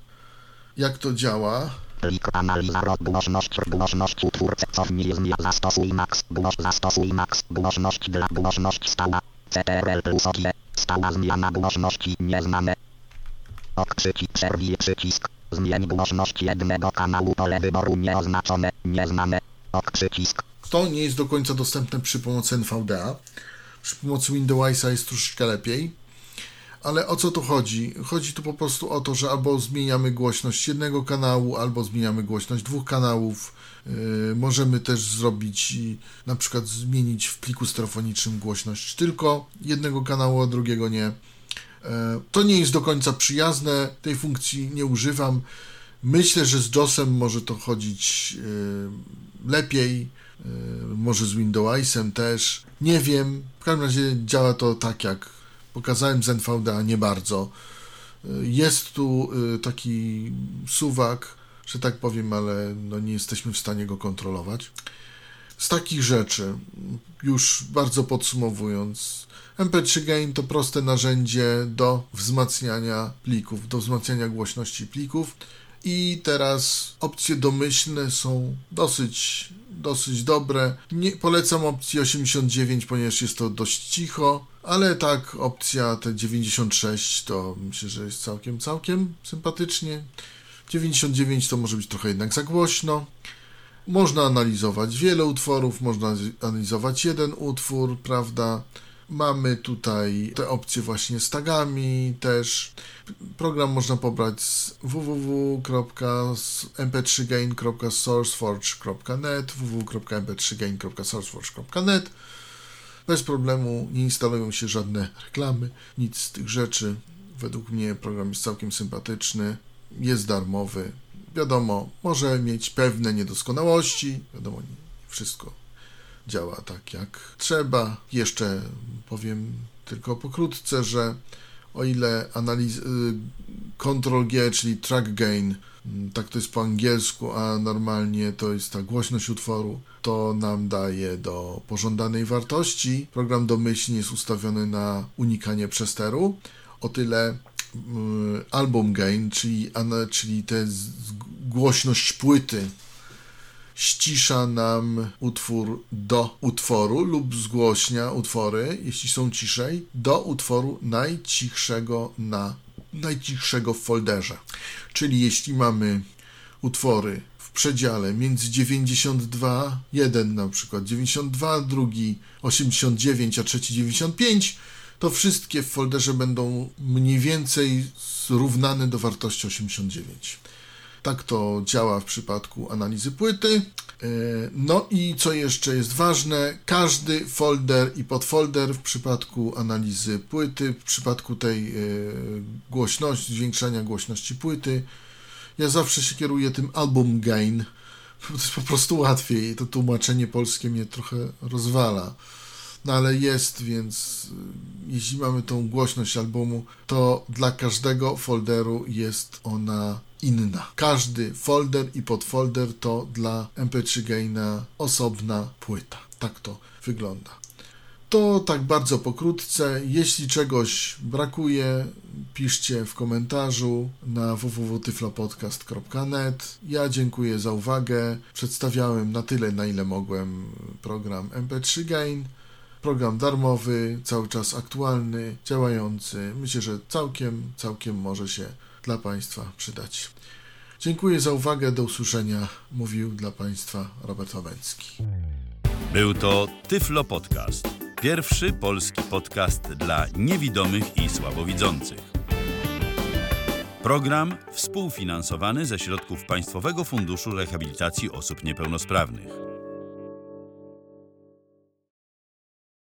Jak to działa? Plik analiza rok głośność głośność utwórcy cofnij zmian zastosuj max głoś zastosuj max głośność dla głośność stała CTRL plus OK stała zmiana głośności nieznane ok przycisk przerwij przycisk zmień głośność jednego kanału pole wyboru nieoznaczone nieznane ok przycisk To nie jest do końca dostępne przy pomocy NVDA. Przy pomocy Windowsa jest troszeczkę lepiej. Ale o co tu chodzi? Chodzi tu po prostu o to, że albo zmieniamy głośność jednego kanału, albo zmieniamy głośność dwóch kanałów. Yy, możemy też zrobić, na przykład zmienić w pliku stereofonicznym głośność tylko jednego kanału, a drugiego nie. E, To nie jest do końca przyjazne, tej funkcji nie używam. Myślę, że z JOSem może to chodzić e, lepiej, e, może z Windowsem też. Nie wiem, w każdym razie działa to tak jak pokazałem z NVDA, nie bardzo. Jest tu taki suwak, że tak powiem, ale no nie jesteśmy w stanie go kontrolować. Z takich rzeczy, już bardzo podsumowując, MP3 Gain to proste narzędzie do wzmacniania plików, do wzmacniania głośności plików. I teraz opcje domyślne są dosyć, dosyć dobre. Nie, polecam opcję 89, ponieważ jest to dość cicho, ale tak opcja te 96 to myślę, że jest całkiem, całkiem sympatycznie. 99 to może być trochę jednak za głośno. Można analizować wiele utworów, można analizować jeden utwór, prawda? Mamy tutaj te opcje właśnie z tagami też. Program można pobrać z www.mp3gain.sourceforge.net www.mp3gain.sourceforge.net Bez problemu nie instalują się żadne reklamy, nic z tych rzeczy. Według mnie program jest całkiem sympatyczny, jest darmowy. Wiadomo, może mieć pewne niedoskonałości, wiadomo, nie wszystko działa tak jak trzeba. Jeszcze powiem tylko pokrótce, że o ile analiz y, Ctrl G, czyli track gain, mm, tak to jest po angielsku, a normalnie to jest ta głośność utworu, to nam daje do pożądanej wartości. Program domyślnie jest ustawiony na unikanie przesteru. O tyle y, album gain, czyli, czyli te głośność płyty, ścisza nam utwór do utworu lub zgłośnia utwory, jeśli są ciszej, do utworu najcichszego na najcichszego w folderze. Czyli jeśli mamy utwory w przedziale między 92, jeden na przykład 92, drugi 89, a trzeci 95, to wszystkie w folderze będą mniej więcej zrównane do wartości 89. Tak to działa w przypadku analizy płyty. E, No i co jeszcze jest ważne, każdy folder i podfolder w przypadku analizy płyty, w przypadku tej e, głośności, zwiększania głośności płyty, ja zawsze się kieruję tym album gain, [LAUGHS] to jest po prostu łatwiej. To tłumaczenie polskie mnie trochę rozwala. No ale jest, więc y, jeśli mamy tą głośność albumu, to dla każdego folderu jest ona inna. Każdy folder i podfolder to dla MP3 Gaina osobna płyta. Tak to wygląda. To tak bardzo pokrótce. Jeśli czegoś brakuje, piszcie w komentarzu na www.tyflopodcast.net. Ja dziękuję za uwagę. Przedstawiałem na tyle, na ile mogłem program MP3 Gain. Program darmowy, cały czas aktualny, działający. Myślę, że całkiem, całkiem może się dla Państwa przydać. Dziękuję za uwagę. Do usłyszenia. Mówił dla Państwa Robert Łabęcki. Był to Tyflo Podcast. Pierwszy polski podcast dla niewidomych i słabowidzących. Program współfinansowany ze środków Państwowego Funduszu Rehabilitacji Osób Niepełnosprawnych.